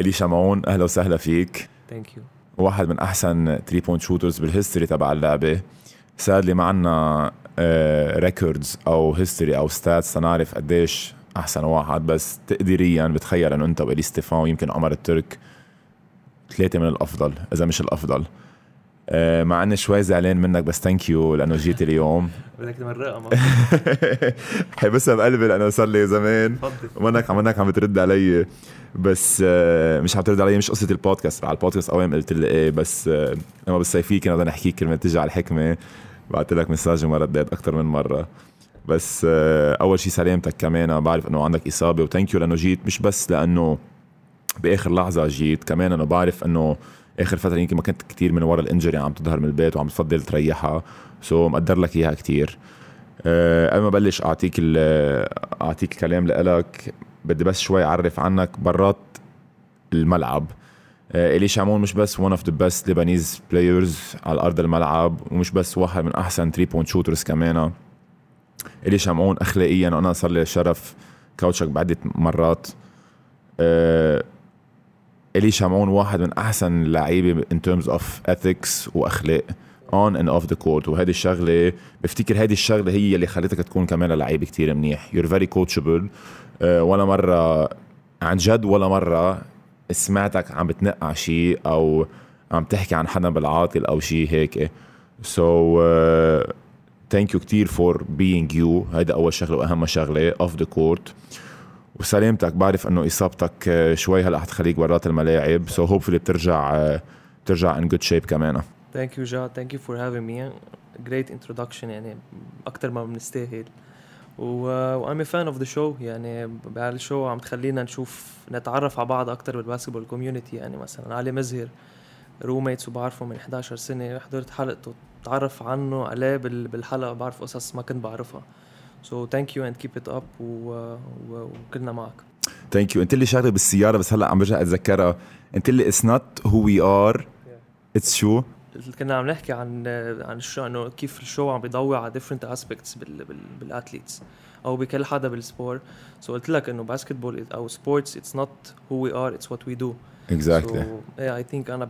إيلي شمعون أهلا وسهلا فيك. thank you واحد من أحسن 3 point shooters بال history تبع اللعبة. sadly ما عنا records أو history أو stats تنعرف قديش أحسن واحد بس تقديريا بتخيل إنه أنت وإيلي ستيفان ويمكن عمر الترك ثلاثة من الأفضل إذا مش الأفضل. مع إني شوي زعلان منك بس thank you لأنه جيت اليوم. بدك تمرقها حبسها بقلبي لأنه صار لي زمان. ومنك منك عم بترد علي. بس آه، مش عم ترد علي مش قصة البودكاست. على البودكاست اول قلت لي إيه بس آه، لما بالصيفيه كنا بدنا نحكي كلمة تجي على الحكمة. بعثت لك message وما رديت أكثر من مرة. بس أول شيء سلامتك كمان. بعرف إنه عندك إصابة و thank you لأنه جيت. مش بس لأنه بآخر لحظة جيت كمان أنا بعرف إنه آخر فترة يمكن ما كنت كتير من ورا ال injury عم تظهر من البيت وعم تفضل تريحها. so مقدر لك إياها كتير. أه قبل ما بلش أعطيك أعطيك الكلام لك بدي بس شوي أعرف عنك برات الملعب. أه إيلي شمعون مش بس one of the best Lebanese players على أرض الملعب ومش بس واحد من أحسن 3 point shooters كمان. إيلي شمعون اخلاقيا وأنا صار لي الشرف كوتشك بعدة مرات. أه إيلي شمعون واحد من أحسن اللعيبه in terms of ethics وأخلاق on and off the court وهذه الشغلة بفتكر هذه الشغلة هي اللي خلتك تكون كمان لعيب كتير منيح. you're very coachable ولا مرة عن جد ولا مرة سمعتك عم بتنق على شيء أو عم تحكي عن حدا بالعاطل أو شيء هيك. so thank you كثير for being you هيدا أول شغلة وأهم شغلة off the court وسلامتك. بعرف إنه إصابتك آه، شوي هلأ حتخليك برات الملاعب so so hopefully بترجع آه، بترجع in good shape كمان. thank you جا thank you for having me great introduction يعني أكثر ما بنستاهل. و a fan of the show. يعني بهال show عم تخلينا نشوف نتعرف على بعض أكثر بال basketball community يعني مثلا علي مزهر roommates وبعرفه من 11 سنة. حضرت حلقته تعرف عنه عليه بالحلقة بعرف قصص ما كنت بعرفها. so thank you and keep it up وكلنا معك. thank you انت اللي شغله بالسيارة بس هلا عم برجع أتذكرها. انت اللي it's not who we are it's شو كنا عم نحكي عن عن ال show إنه كيف ال show عم بيضوي على different aspects بال athletes أو بكل حدا بال sport so so قلت لك إنه basketball أو sports it's not who we are it's what we do exactly I think أنا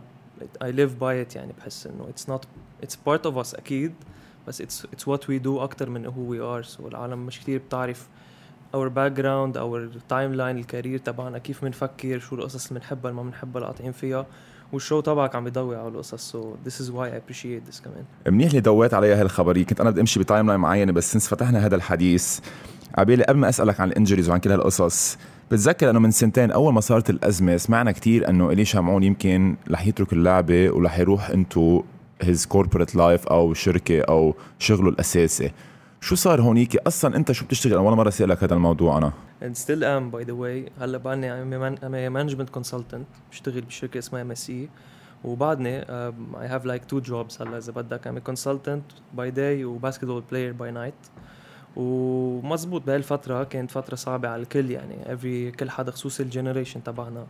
I live by it يعني بحس إنه it's not it's part of us أكيد. بس it's it's what we do أكثر من who we are so العالم مش كثير بتعرف our background our timeline ال career تبعنا كيف بنفكر شو القصص اللي بنحبها اللي ما بنحبها قاطعين فيها. وال show تبعك عم بيضوي على القصص. so this is why I appreciate this كمان. منيح اللي ضويت عليها هالخبرية. كنت أنا بدي أمشي ب timeline معينة بس since فتحنا هذا الحديث عبالي قبل ما أسألك عن ال injuries وعن كل هالقصص بتذكر إنه من سنتين أول ما صارت الأزمة سمعنا كثير إنه إيلي شمعون يمكن رح يترك اللعبة ورح يروح into his corporate life أو شركة أو شغله الأساسي. شو صار هونيك؟ أصلا أنت شو بتشتغل؟ أنا ولا مرة سألتك هذا الموضوع أنا. And still am by the way. هلأ بعدني I'm a management consultant. بشتغل بشركة اسمها MSI وبعدني um, I have like two jobs هلأ إذا بدك. I'm a consultant by day و basketball player by night. ومزبوط بهالفترة كانت فترة صعبة على الكل يعني. every كل حدا خصوصي ال generation تبعنا.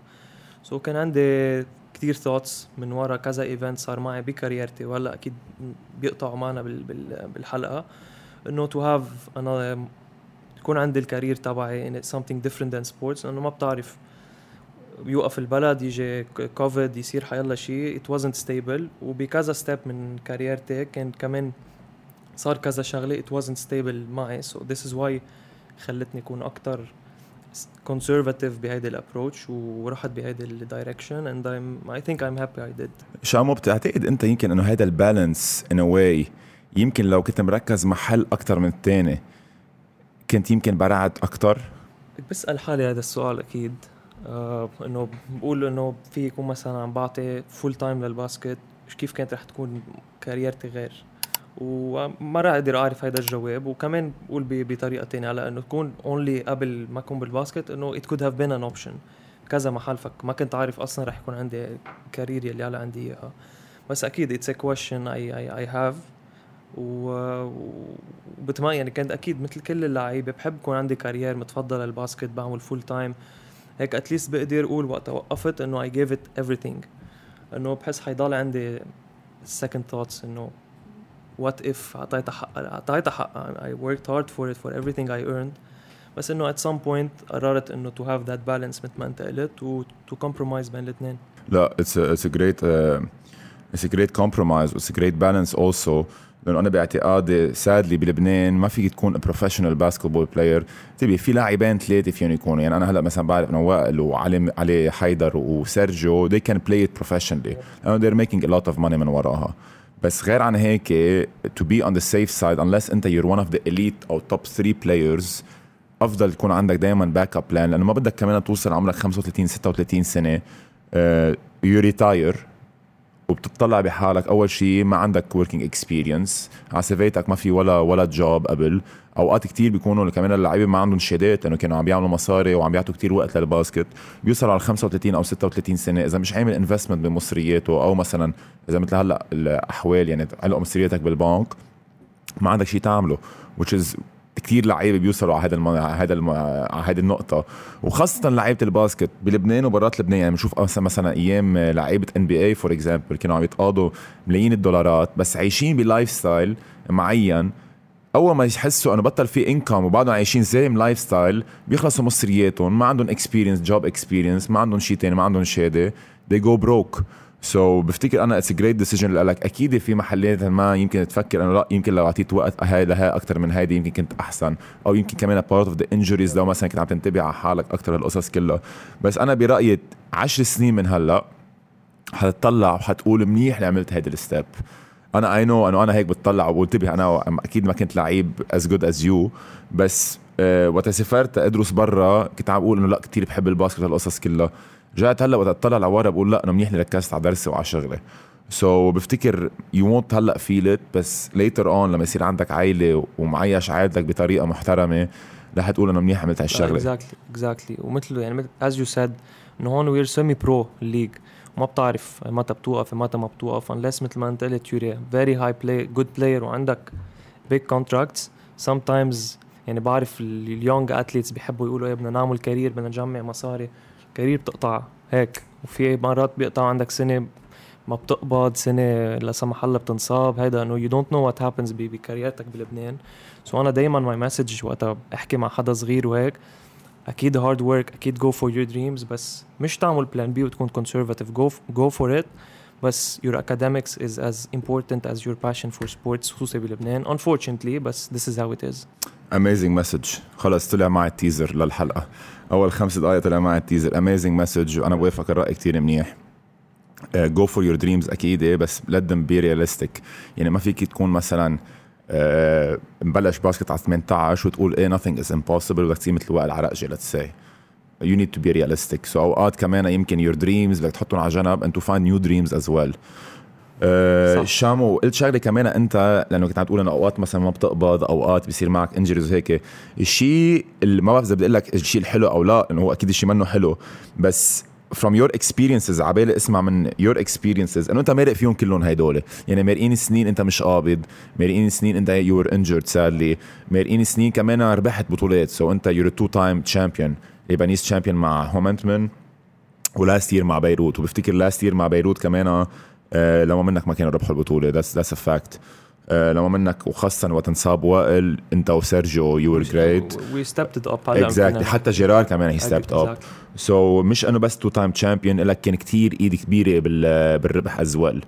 so so كان عندي كتير thoughts من ورا كذا event صار معي ب career تي وهلأ أكيد بيقطعوا معنا بالحلقة. إنه to have أنا يكون عندي ال career تبعي in something different than sports لأنه ما بتعرف. بيوقف البلد يجي كوفيد يصير حيلا شيء it wasn't stable. وبكذا step من career تي كان كمان صار كذا شغلة it wasn't stable معي. So this is why خلتني أكون أكثر conservative بهيدي ال approach ورحت بهيدي ال direction and I'm I think I'm happy I did. شامو بتعتقد أنت يمكن إنه هذا ال balance in a way يمكن لو كنت مركز محل أكثر من الثاني كنت يمكن برعت أكثر بسأل حالي هذا السؤال أكيد. آه إنه بقول إنه في يكون مثلا عم بعطي full time للباسكت كيف كانت رح تكون career تي غير؟ وما راح أقدر أعرف هذا الجواب وكمان بقول بطريقة تانية على إنه تكون only قبل ما أكون بالباسكت إنه it could have been an option كذا محل فك. ما كنت عارف أصلا رح يكون عندي career يلي على عندي إياها. بس أكيد it's a question I I I have وبتمنى يعني كنت أكيد مثل كل اللعيبة بحب يكون عندي career متفضل الباسكت بعمل full time هيك at least بقدر أقول وقت وقفت إنه I gave it everything. إنه بحس حيضل عندي second thoughts إنه what if اعطيتها حق اعطيتها حق. I worked hard for it for everything I earned. بس إنه at some point قررت إنه to have that balance مثل ما أنت قلت و to compromise بين الاثنين لا it's a, it's a great uh, it's a great compromise. It's a great balance also. لأنه أنا باعتقادي sadly بلبنان ما فيك تكون professional basketball player تبي في لاعبين ثلاثة فيهم يكونوا. يعني أنا هلأ مثلا بعرف انه وائل وعلي علي حيدر وسيرجيو. They can play it professionally. لأنه they're making a lot of money من وراها. بس غير عن هيك to be on the safe side unless انت you're one of the elite أو top 3 players أفضل تكون عندك دائما backup plan لأنه ما بدك كمان توصل عمرك 35 36 سنة you uh, retire وبتطلع بحالك أول شيء ما عندك working experience على CV تك ما في ولا ولا job قبل. أوقات كتير بيكونوا كمان اللعيبة ما عندهم شهادات لأنه كانوا عم بيعملوا مصاري وعم بيعطوا كتير وقت للباسكت. بيوصل على 35 أو 36 سنة. إذا مش عامل investment بمصرياته أو مثلا إذا مثل هلأ الأحوال يعني علق مصرياتك بالبنك ما عندك شيء تعمله. which is كثير لعيبة بيوصلوا على هذا الم... هذا. على هذه النقطة. وخاصة لعيبة الباسكت بلبنان وبرات لبنان. يعني بنشوف مثلا أيام لعيبة NBA for example كانوا عم يتقاضوا ملايين الدولارات بس عايشين ب lifestyle معين. أول ما يحسوا إنه بطل في income وبعدهم عايشين same lifestyle بيخلصوا مصرياتهم. ما عندهم experience job experience ما عندهم شيء ثاني ما عندهم شهادة. They go broke. so so, بفتكر أنا it's great decision لك أكيد في محلات ما يمكن تفكر إنه لا يمكن لو أعطيت وقت هاي لها أكثر من هيدي يمكن كنت أحسن. أو يمكن كمان part of the injuries لو مثلا كنت عم تنتبه على حالك أكثر القصص كلها. بس أنا برأيي 10 سنين من هلأ حتطلع وحتقول منيح اللي عملت هيدي ال step. أنا I know إنه أنا هيك بتطلع وبنتبه. أنا أكيد ما كنت لعيب as good as you بس أه وقت سافرت أدرس برا كنت عم بقول إنه لا كثير بحب الباسكت هالقصص كلها. رجعت هلأ وقت اطلع لورا بقول لأ أنا منيح ركزت على درسي وعلى شغلي. so so, بفتكر you won't هلأ feel بس later on لما يصير عندك عائله ومعيش عائلتك بطريقة محترمة رح تقول انه منيح عملت هالشغلة. exactly exactly ومثله يعني as you said إنه هون we're semi pro ال league ما بتعرف متى بتوقف متى ما بتوقف unless مثل ما انت قلت you're a very highly good player وعندك big contracts sometimes يعني بعرف ال young athletes بيحبوا يقولوا إيه بدنا نعمل career بدنا نجمع مصاري. career بتقطع هيك وفي مرات بيقطع عندك سنة ما بتقبض سنة لا سمح الله بتنصاب هيدا إنه you don't know what happens ب career تك بلبنان. so so أنا دائما my message وقتها احكي مع حدا صغير وهيك أكيد hard work أكيد go for your dreams بس مش تعمل plan B وتكون conservative go go for it بس your academics is as important as your passion for sports خصوصي بلبنان. Unfortunately بس this is how it is. Amazing message. خلص طلع معي ال teaser للحلقة. أول خمس دقائق طلع معي ال teaser. Amazing message. وأنا بوافق الرأي كثير منيح. Go for your dreams أكيد بس let be realistic. يعني ما فيك تكون مثلا uh, مبلش باسكت على 18 وتقول إيه nothing is impossible. بدك تصير مثل وائل عرقجي let's say. You need to be realistic. So أوقات كمان يمكن your dreams بدك تحطهم على جنب and to find new dreams as well. أه شامو قلت شغلة كمان أنت لأنه كنت عم تقول إنه أوقات مثلا ما بتقبض أوقات بيصير معك injuries وهيك. الشيء اللي ما بعرف إذا بدي أقول لك الشيء الحلو أو لا إنه هو أكيد الشيء منه حلو. بس from your experiences عبالي اسمع من your experiences. إنه أنت مارق فيهم كلهم هدول يعني مارقين سنين أنت مش قابض مارقين سنين أنت you were injured sadly مارقين سنين كمان ربحت بطولات. so so أنت you're a two time champion Lebanese champion مع هومنتمن و last year مع بيروت وبفتكر last year مع بيروت كمان آه لما منك ما كانوا ربحوا البطولة. that's that's a fact لما منك وخاصة وقت انصاب وائل انت وسيرجيو you were great we stepped up exactly حتى جيرار كمان he stepped up so مش إنه بس two time champion لك كان كثير إيد كبيرة بالربح as well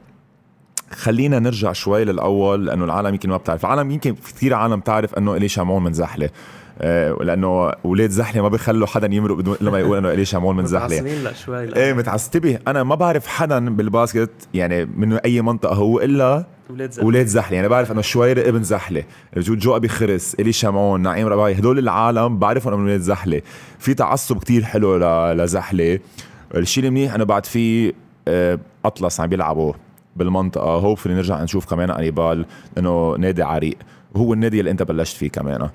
خلينا نرجع شوي للأول لأنه العالم يمكن ما بتعرف. العالم يمكن كثير عالم تعرف إنه الي شامون من زحلة. لأنه أولاد زحلة ما بيخلوا حدا يمرق بدون لما يقول إنه الي شامون من زحلة. لا شوي إيه متعصبه أنا ما بعرف حدا بالباسكت يعني من أي منطقة هو إلا ولاد زحلة. ولاد زحلة. يعني بعرف إنه شويرة ابن زحلة. بجود جو أبي خرس الي شامون نعيم رباعي هدول العالم بعرفهم من ولاد زحلة. في تعصب كتير حلو لزحلة. الشيء المنيح إنه بعد في أطلس عم بيلعبوا بالمنطقة. hopefully نرجع نشوف كمان أنيبال لأنه نادي عريق. وهو النادي اللي أنت بلشت فيه كمان.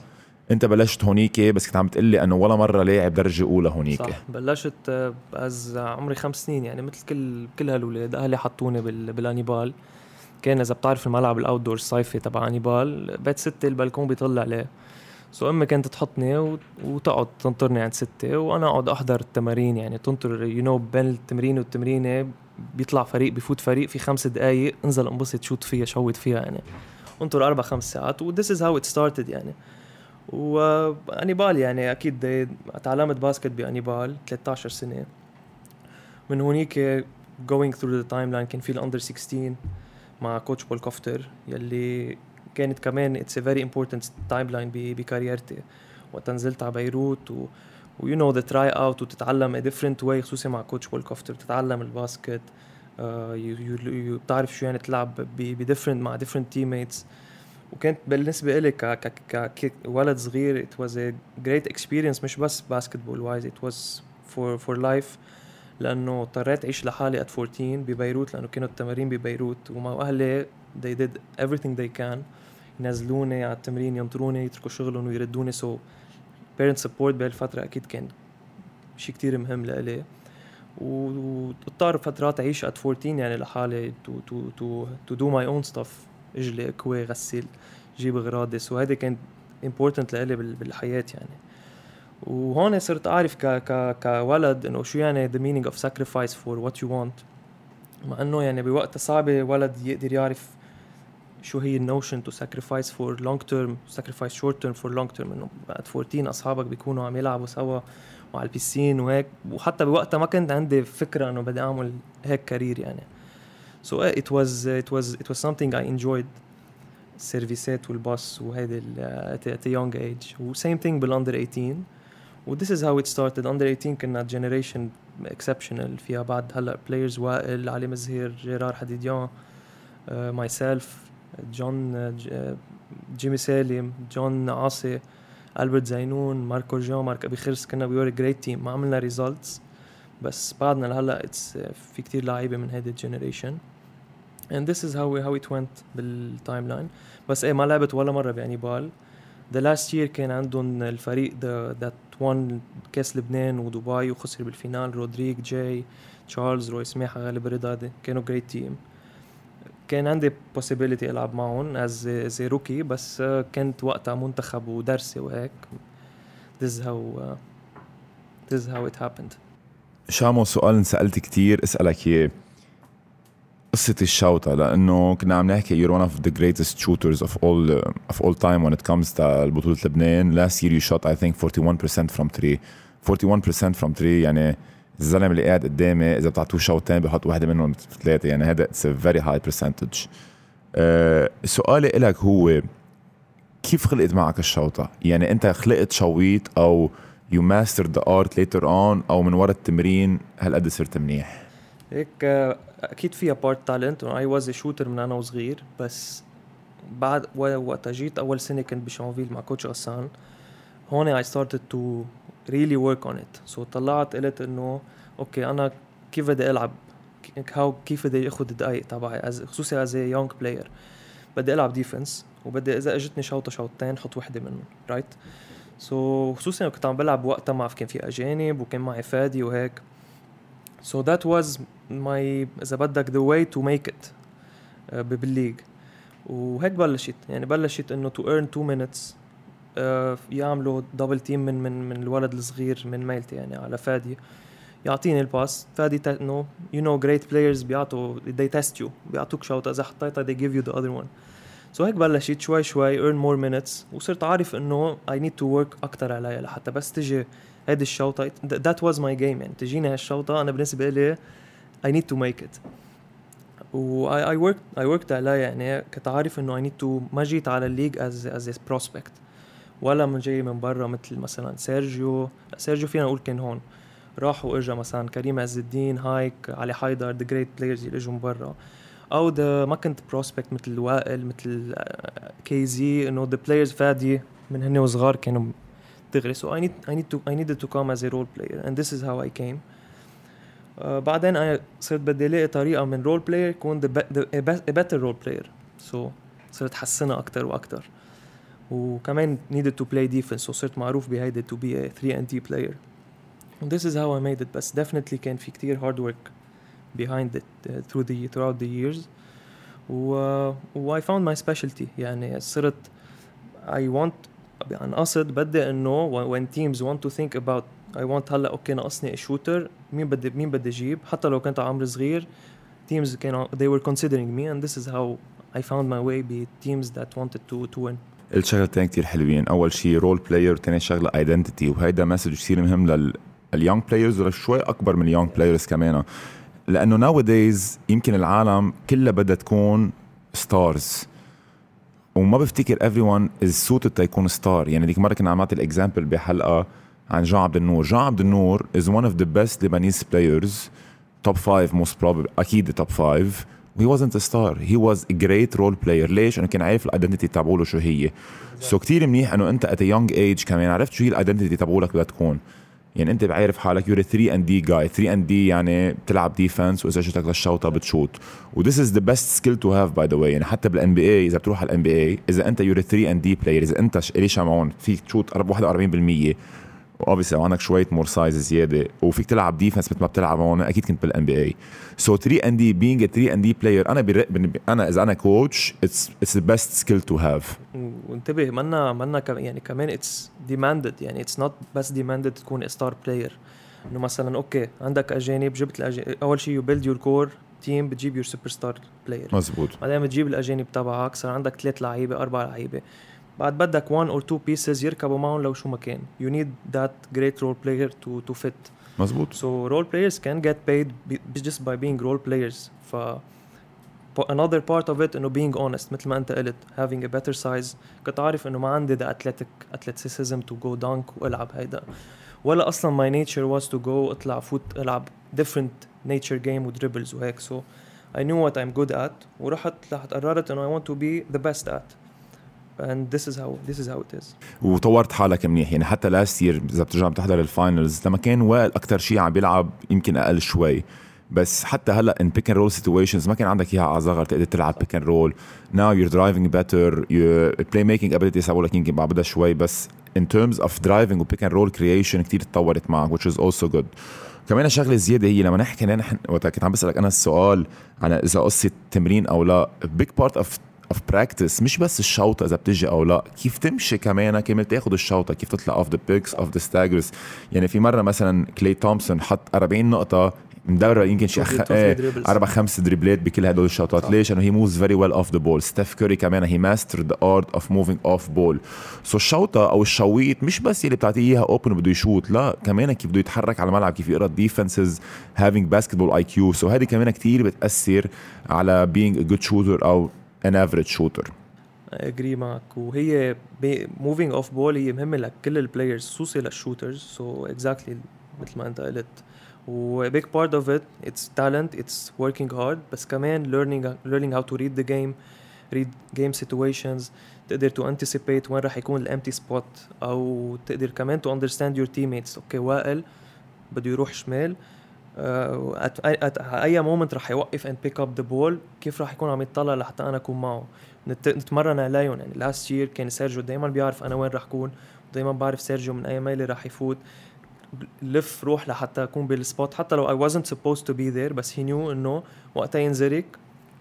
انت بلشت هونيك بس كنت عم تقلي انه ولا مرة لاعب درجة أولى هونيك. صح بلشت as عمري خمس سنين يعني مثل كل كل هالولاد. أهلي حطوني بالأنيبال. كان إذا بتعرف الملعب ال outdoor الصيفي تبع أنيبال بيت ستة البلكون بيطلع عليه so امي كانت تحطني وتقعد تنطرني عند ستة. وأنا أقعد أحضر التمارين يعني تنطر you know بين التمرين والتمرينه بيطلع فريق بفوت فريق في خمس دقائق انزل انبسط شوت فيها شوت فيها يعني. انطر أربع خمس ساعات. و this is how it started يعني. وانيبال يعني أكيد تعلمت basket بانيبال 13 سنة. من هونيك going through the timeline كان في ال under 16 مع coach بول كوفتر يلي كانت كمان it's very important timeline ب career تي. وقت نزلت على بيروت و you know the tryout وتتعلم a different way خصوصي مع coach بول كوفتر تتعلم ال basket uh, بتعرف شو يعني تلعب ب different مع different teammates وكانت بالنسبة لي ك ك كولد صغير it was a great experience مش بس basketball wise it was for for life لأنه اضطريت أعيش لحالي at 14 ببيروت لأنه كانوا التمارين ببيروت. ومع أهلي they did everything they can. ينزلوني على التمرين ينطروني يتركوا شغلهم ويردوني. so parent support بهالفترة أكيد كان شيء كتير مهم لإلي. وأضطر فترات أعيش at 14 يعني لحالي to, to, to, to do my own stuff. اجلي اكوي غسل جيب اغراضي so هيدي كانت important لإلي بالحياة يعني. وهون صرت أعرف ك ك كولد إنه شو يعني the meaning of sacrifice for what you want. مع إنه يعني بوقتها صعبة ولد يقدر يعرف شو هي ال notion to sacrifice for long term sacrifice short term for long term إنه بعد 14 أصحابك بيكونوا عم يلعبوا سوا وعلى ال piscine وهيك. وحتى بوقتها ما كنت عندي فكرة إنه بدي أعمل هيك career يعني. so so, it was it was it was something I enjoyed. السيرفيسات والباص وهيدي at a young age. و same thing بال under 18 و this is how it started. Under 18 كنا generation exceptional. فيها بعد هلا players وائل علي مزهير جيرار حديديان uh, myself جون جيمي سالم جون عاصي البرت زينون ماركو جون مارك ابي خرس كنا we great team ما عملنا results بس بعدنا لهلا it's في كتير لعيبة من هيدي ال generation and this is how we, how it went بال timeline بس إيه ما لعبت ولا مرة بانيبال the last year كان عندهم الفريق that won كأس لبنان ودبي وخسر بال final. رودريك جاي تشارلز روي سماحه غالب رضا كانوا great team كان عندي possibility ألعب معهم as the rookie بس كنت وقتها منتخب ودرسي وهيك. This is how uh, this is how it happened. شامو سؤال انسألت كتير اسألك إياه. قصة الشوطة لأنه كنا عم نحكي you're one of the greatest shooters of all uh, of all time when it comes to بطولة لبنان last year you shot I think 41% from 3 41% from 3 يعني الزلمة اللي قاعد قدامي إذا بتعطوه شوطين بحط واحدة منهم ثلاثة يعني هذا it's very high percentage سؤالي لك هو كيف خلقت معك الشوطه؟ يعني أنت خلقت شويط أو you master the art later on أو من ورا التمرين هالقد صرت منيح؟ هيك آه، أكيد فيها part talent I was shooter من أنا وصغير بس بعد وقت جيت أول سنة كنت بشانفيل مع coach غسان هون I started to really work on it. So طلعت قلت إنه أوكي أنا كيف بدي ألعب؟ how كيف بدي أخذ الدقائق تبعي؟ خصوصي as young player بدي ألعب defense وبدي إذا إجتني شوطة شوطتين حط وحدة منهم right right? so so, كنت عم بلعب وقتها ما كان في أجانب وكان معي فادي وهيك. So that was my اذا بدك the way to make it uh, بال league وهيك بلشت. يعني بلشت إنه to earn two minutes آه، يعملوا double team من من من الولد الصغير من ميلتي يعني على فادي. يعطيني ال pass. فادي no you know great players بيعطوا they test you بيعطوك شوطه إذا حطيتها they give you the other one. so so هيك بلشت. شوي شوي earn more minutes. وصرت عارف إنه I need to work أكثر عليها لحتى بس تجي هيدي الشوطة. That was my game. يعني تجيني هالشوطه أنا بالنسبة لي I need to make it. و I, I worked I worked يعني كنت عارف إنه I need to ما جيت على ال league as a prospect. ولا من جاي من برا مثل مثلا سيرجيو. سيرجيو فينا نقول كان هون. راح وإجا مثلا كريم عز الدين هايك علي حيدر the great players اللي إجوا من برا. أو the ما كنت prospect مثل وائل مثل كيزي إنه the players فادي من هن وصغار كانوا دغري so I need I need to I needed to come as a role player and this is how I came بعدين أنا صرت بدي ألاقي طريقة من role player يكون the better role player so صرت حسنها أكثر وأكثر وكمان needed to play defense. وصرت معروف بهيدي to be a 3 and D player. And this is how I made it. بس definitely كان في كتير hard work behind it uh, through the throughout the years. و, و I found my specialty. يعني صرت I want عن قصد بدي إنه when teams want to think about I want هلأ أوكي ناقصني شوتر مين بدي مين بدي أجيب حتى لو كنت عمري صغير teams كانوا they were considering me and this is how I found my way ب teams that wanted to to win. قلت شغلتين حلوين. أول شيء role player وثاني شغلة identity وهيدا message كثير مهم لل players ولشوي أكبر من ال young players كمان. لأنه nowadays يمكن العالم كلها بدها تكون stars وما بفتكر everyone is suited تيكون star يعني ديك مرة كنا عم نعطي ال example بحلقة عن جان عبد النور. جان عبد النور is one of the best Lebanese players top five most probably أكيد top five هي star. He was a great role player. ليش؟ إنه كان عارف ال identity تبعوله شو هي. so كثير منيح إنه أنت at young age كمان عرفت شو هي ال identity تبعولك بدها تكون. يعني انت بعرف حالك you're 3 and D guy 3 and D يعني بتلعب defense وإذا اجتك الشوطة بتشوت و this is the best skill to have by the way يعني حتى بال NBA إذا بتروح على ال NBA إذا أنت you're 3 and D player إذا أنت إيلي شمعون فيك تشوط 41% و obviously لو عندك شوية more size زيادة وفيك تلعب defense مثل ما بتلعب هون أكيد كنت بال NBA so 3 and D being 3 and D player أنا بر... أنا إذا أنا coach it's it's the best skill to have وانتبه منا منا يعني كمان it's demanded يعني it's not بس demanded تكون star player إنه مثلا okay عندك أجانب جبت الأجانب أول شيء you build your core team بتجيب يور superstar player مزبوط. بعدين بتجيب الأجانب تبعك صار عندك ثلاث لعيبة أربع لعيبة. بعد بدك 1 اور 2 بيسز يركبوا معهم لو شو ما كان يو نيد ذات جريت رول بلاير تو تو فيت مزبوط so role players can get paid just by being role players ف another part of it انه being honest مثل ما انت قلت having a better size كنت عارف انه ما عندي the athletic athleticism to go dunk والعب هيدا ولا اصلا my nature was to go اطلع فوت العب different nature game ودرibbles وهيك so I knew what I'm good at ورحت رحت قررت انه I want to be the best at And this is how this is how it is. وطورت حالك منيح. يعني حتى last year إذا بترجع بتحضر ال finals لما كان وائل أكثر شيء عم بيلعب يمكن أقل شوي. بس حتى هلأ in pick and roll situations ما كان عندك إياها على صغر تقدر تلعب pick and roll now you're driving better playmaking ability لك يمكن بعد شوي. بس in terms of driving و pick and roll creation كثير تطورت معك which is also good. كمان شغله زياده هي لما نحكي نحن وقت كنت عم بسألك أنا السؤال عن إذا قصة تمرين أو لا. big part of of practice مش بس الشوطة إذا بتجي أو لا كيف تمشي كمان كيف تاخذ الشوطة كيف تطلع off the picks off the staggers يعني في مرة مثلا كلي تومسون حط 40 نقطة مدرب يمكن شي أخ... إيه أربع خمس dribble ات بكل هدول الشوطات. ليش؟ لأنه هي moves very well off the ball ستيف كوري كمان هي master the art of moving off ball so الشوطة أو الشويط مش بس اللي بتعطيه إياها open وبده يشوت لا كمان كيف بده يتحرك على الملعب كيف يقرأ defenses having basketball IQ so هذه كمان كثير بتأثر على being a good shooter أو an average shooter اجري معك وهي moving off ball هي مهمة لكل ال players خصوصي لل shooters so exactly مثل ما انت قلت. و big part of it it's talent. It's working hard. بس كمان learning learning how to read the game read game situations. تقدر to anticipate وين راح يكون ال empty spot أو تقدر كمان to understand your teammates. okay وائل بده يروح شمال. أي moment راح يوقف and pick up the ball كيف راح يكون عم يطلع لحتى أنا أكون معه؟ نتمرن عليهم يعني last year كان سيرجيو دائما بيعرف أنا وين راح أكون دائما بعرف سيرجيو من أي ميله راح يفوت. لف روح لحتى أكون بال spot حتى لو I wasn't supposed to be there بس he knew إنه وقتها ينزرك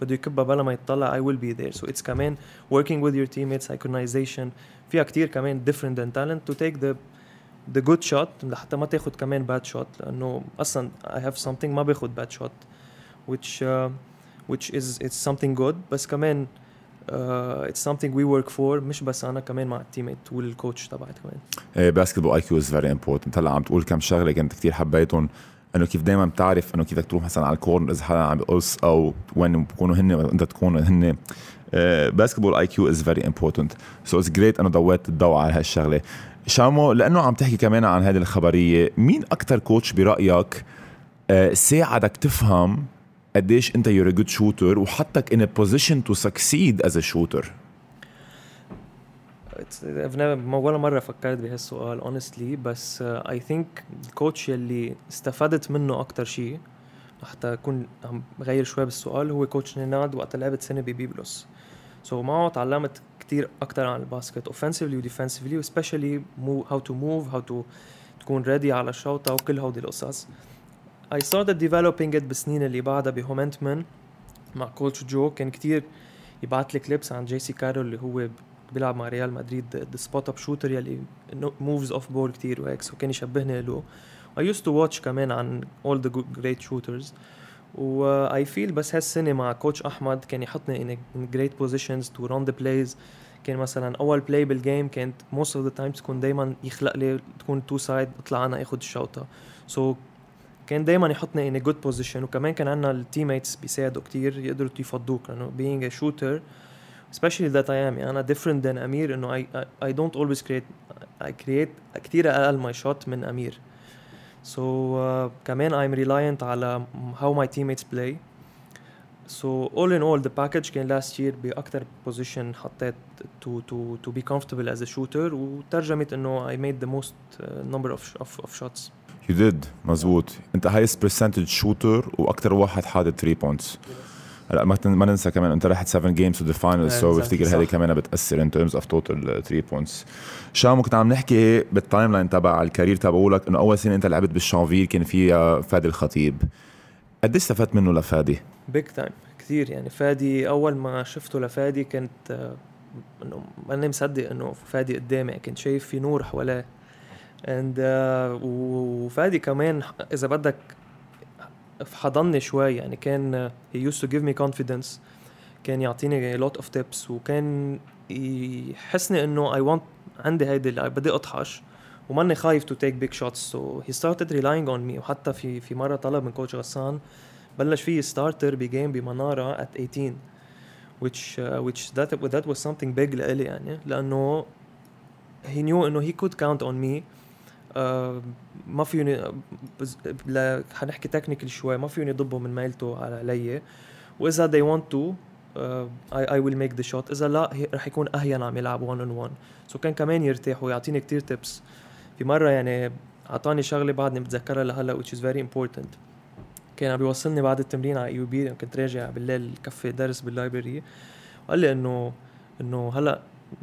بده يكبها بلا ما يطلع I will be there. So it's كمان working with your teammates synchronization. فيها كتير كمان different than talent. To take the the good shot لحتى ما تاخد كمان bad shot لأنه أصلا I have something ما باخد bad shot which uh, which is it's something good بس كمان uh, it's something we work for مش بس أنا كمان مع ال teammate وال coach تبعي كمان. basketball IQ is very important هلأ عم تقول كم شغلة كنت كثير حبيتهم. إنه كيف دائما بتعرف إنه كيف بدك تروح مثلا على ال corner إذا حدا عم بقص أو وين بكونوا هن إنت تكون هن basketball IQ is very important so it's great إنه ضويت الضوء على هالشغلة. شامو لأنه عم تحكي كمان عن هذه الخبرية مين أكثر coach برأيك uh, ساعدك تفهم قديش أنت a good shooter وحطك position to succeed as a shooter ولا مرة فكرت بهالسؤال honestly بس I think ال coach يلي استفدت منه أكتر شيء حتى أكون عم بغير شوي بالسؤال هو coach نيناد وقت لعبت سنة ببيبلوس so معه تعلمت كتير أكتر عن الباسكت offensively و defensively especially how to move how to تكون ready على الشوطة وكل هودي القصص. I started developing it بالسنين اللي بعدها بهومنتمن مع coach جو. كان كتير يبعث لي clips عن Jaycee Carroll اللي هو بيلعب مع ريال مدريد the spot up shooter يلي moves off ball كتير وهيك so كان يشبهني له. I used to watch كمان عن all the great shooters. و I feel بس هالسنة مع coach أحمد كان يحطني in great positions to run the plays. كان مثلا أول play بال game كانت most of the times تكون دائما يخلق لي تكون two side أطلع أنا اخذ الشوطة. so كان دائما يحطني in good position وكمان كان عندنا ال teammates بيساعدوا كثير يقدروا يفضوك لأنه being a shooter especially that I am أنا different than أمير إنه I, I, I don't always create I create كثير أقل my shot من أمير. So uh, كمان I'm reliant على how my teammates play so all in all the package كان last year باكثر position حطيت to to to be comfortable as a shooter وترجمت انه I made the most uh, number of, of, of shots You did مزبوط انت highest percentage shooter وأكثر واحد حاطط 3 points هلا ما ما ننسى كمان انت رحت 7 games to the final so بفتكر هذه كمان بتأثر in terms of total 3 points شم كنت عم نحكي بال timeline تبع ال career تبعولك إنه أول سنة أنت لعبت بالشانفيل كان فيها فادي الخطيب. قد استفدت منه لفادي؟ big time كثير يعني. فادي أول ما شفته لفادي كنت إنه ماني مصدق إنه فادي قدامي كنت شايف في نور حواليه. and uh, وفادي كمان إذا بدك حضني شوي يعني كان he used to give me confidence كان يعطيني lot of tips وكان يحسني انه I want عندي هيدي بدي اطحش وماني خايف to take big shots so he started relying on me وحتى في في مره طلب من coach غسان بلش في starter ب game بمناره at 18 which uh, which that that was something big لإلي يعني لأنه he knew انه he could count on me آه، ما فيوني لا حنحكي technical شوي ما فيوني يضبوا من ميلته على علي. وإذا they want to I, I will make the shot. إذا لا رح يكون أهين عم يلعب 1 on 1 so كان كمان يرتاح ويعطيني كتير tips في مرة يعني أعطاني شغلة بعدني بتذكرها لهلأ which is very important. كان عم بيوصلني بعد التمرين على AUB كنت راجع بالليل كفي درس بال library وقال لي إنه إنه هلأ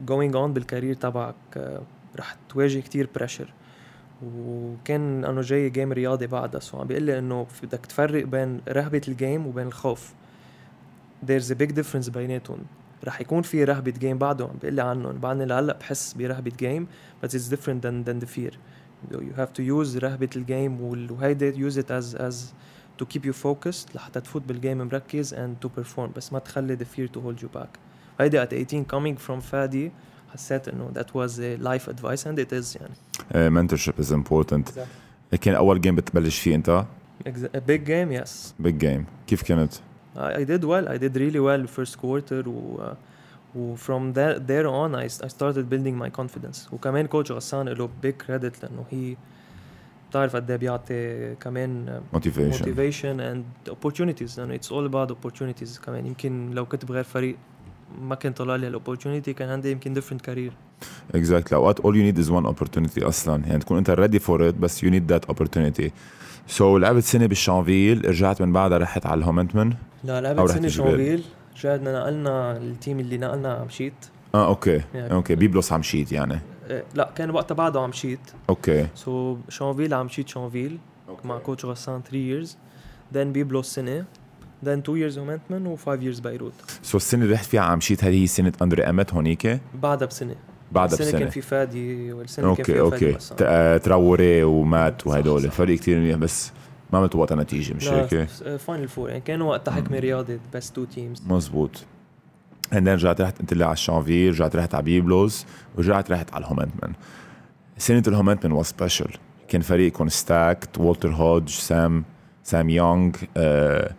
going on بال career تبعك رح تواجه كتير pressure وكان أنه جاي game رياضي بعدها. so عم بيقول لي إنه بدك تفرق بين رهبة ال game وبين الخوف. There's a big difference بيناتهم. رح يكون في رهبة game بعده. عم بيقول لي عنهم. بعدني لهلأ بحس برهبة game but it's different than than the fear. You have to use رهبة ال game وهيدي use it as as to keep you focused لحتى تفوت بال game مركز and to perform. بس ما تخلي the fear to hold you back. هيدي at 18 coming from فادي حسيت انه that was a life advice and it is يعني mentorship is important exactly. كان اول جيم بتبلش فيه انت a big game yes big game كيف كانت I did well I did really well first quarter و uh, و from there, there on I, I started building my confidence وكمان كوتش غسان له big credit لانه هي بتعرف قد ايه بيعطي كمان motivation motivation and opportunities لانه it's all about opportunities كمان يمكن لو كنت بغير فريق ما كان طلع لي الاوبورتونيتي كان عندي يمكن ديفرنت كارير اكزاكتلي أوقات all you need is one opportunity أصلا. يعني تكون أنت ready for it بس you need that opportunity. so لعبت سنة بالشانفيل رجعت من بعدها رحت على الهومنتمن؟ لا لعبت سنة شانفيل رجعنا نقلنا ال team اللي نقلنا عمشيت. آه okay. يعني okay. بيبلوس عمشيت يعني. إيه لا كان وقتها بعده عمشيت. okay. so so, شانفيل عمشيت شانفيل. مع coach غسان 3 years. Then بيبلوس سنة. Then two years هومنتمن و 5 years بيروت so so السنة اللي رحت فيها عمشيت هذه هي سنه اندري ايميت هونيك بعدها بسنه بعدها بسنه كان في فادي والسنة okay كان في okay فادي آه، تراوري ومات وهدول فريق كثير منيح بس ما مت وقتها نتيجه مش هيك؟ final four يعني كانوا وقتها حكمه رياضي بس two teams مزبوط هندين رجعت رحت انت اللي على الشانفيل رجعت رحت على بيبلوس ورجعت رحت على الهومنتمن سنة الهومنتمن was special كان فريقكم stacked والتر هودج سام سام يونغ آه،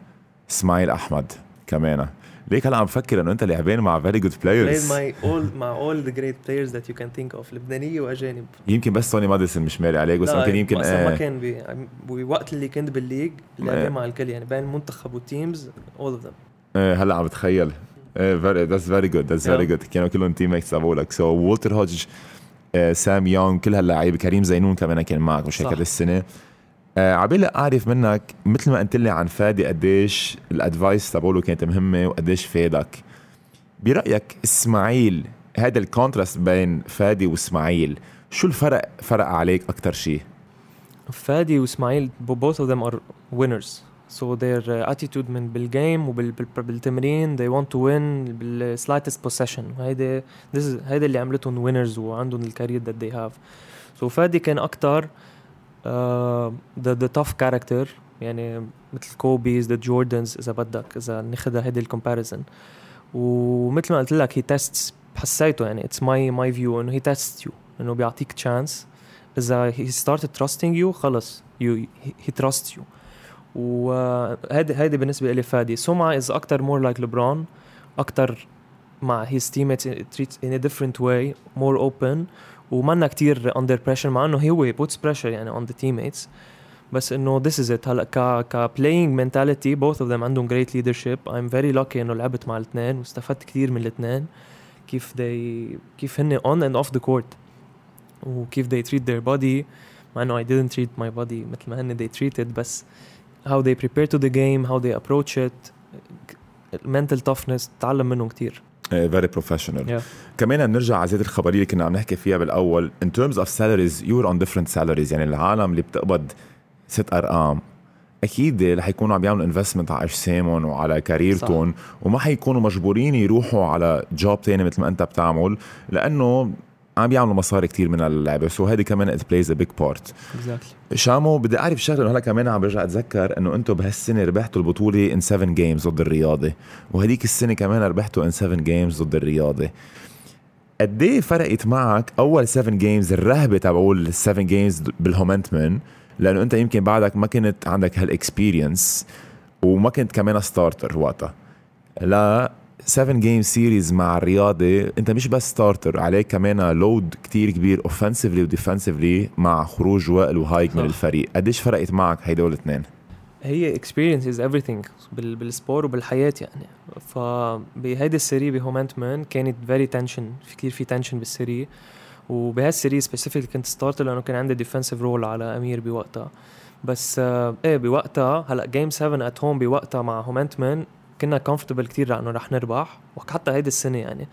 اسماعيل أحمد كمان. ليك هلا عم بفكر إنه أنت لعبان مع very good players my all مع all the great players that you can think of لبنانية وأجانب. يمكن بس توني ماديسون مش مالي عليك بس ممكن يمكن آه ما كان بي بوقت اللي كنت بال league لعبان مع الكل يعني بين المنتخب وال teams all of them هلا عم بتخيل. that's very good that's very good كانوا كلهم teammates تبعولك so وولتر هودج سام يونغ كل هاللعيبة كريم زينون كمان كان معك مش هيك السنة آه عبالي أعرف منك مثل ما قلت لي عن فادي قديش ال advice تبعوله كانت مهمة وقديش فادك. برأيك إسماعيل هذا ال contrast بين فادي وإسماعيل شو الفرق فرق عليك أكثر شيء فادي وإسماعيل both of them are winners. So their uh, attitude من بال game وبالتمرين they want to win بال slightest possession. هيدا this is هيدا اللي عملتهم winners وعندهم ال career that they have. So فادي كان أكثر the the tough character يعني مثل Kobes the Jordans إذا بدك إذا ناخذها هيدي ال comparison ومثل ما قلت لك he tests حسيته يعني it's my my view إنه he test you إنه بيعطيك chance إذا he start trusting you خلص you he trust you وهيدي هيدي بالنسبة لي فادي. سمعه is أكثر more like لبرون أكثر مع his teammates treats in a different way more open. ومنا كتير under pressure مع انه هو puts pressure يعني on the teammates بس انه this is it هلا ك ك playing mentality both of them عندهم great leadership I'm very lucky انه لعبت مع الاثنين واستفدت كثير من الاثنين كيف they كيف هن on and off the court وكيف they treat their body مع انه I didn't treat my body مثل ما هن they treated بس how they prepare to the game how they approach it mental toughness تعلم منهم كثير very professional Yeah. كمان بنرجع على زيادة الخبرية اللي كنا عم نحكي فيها بالأول. In terms of salaries you're on different salaries. يعني العالم اللي بتقبض ست أرقام أكيد رح يكونوا عم يعملوا investment على أجسامهم وعلى career تهم وما حيكونوا مجبورين يروحوا على job تاني مثل ما أنت بتعمل لأنه عم بيعملوا مصاري كتير من اللعبة. so هذه كمان plays a big part. Exactly. شامو بدي أعرف شغلة هلأ كمان عم برجع أتذكر إنه أنتم بهالسنة ربحتوا البطولة in 7 games ضد الرياضة. وهديك السنة كمان ربحتوا in 7 games ضد الرياضة. قد إيه فرقت معك أول 7 games الرهبة تبعول ال 7 games بالهومنتمن؟ لأنه أنت يمكن بعدك ما كنت عندك هال experience وما كنت كمان starter وقتها لا 7 game series مع الرياضه انت مش بس starter عليك كمان load كتير كبير اوفنسively وديفنسively مع خروج وائل وهايك من. الفريق. قديش فرقت معك هيدول الاثنين؟ هي experience is everything بال بالسبور وبالحياة يعني. فبهيدي ال série بهومنت مان كانت very tension في كتير في tension بال série. وبهال série specifically كنت starter لأنه كان عندي defensive role على أمير بوقتها. بس آه إيه بوقتها هلأ game 7 at home بوقتها مع هومنت مان كنا comfortable كتير انه رح نربح وحتى هيدي السنة يعني.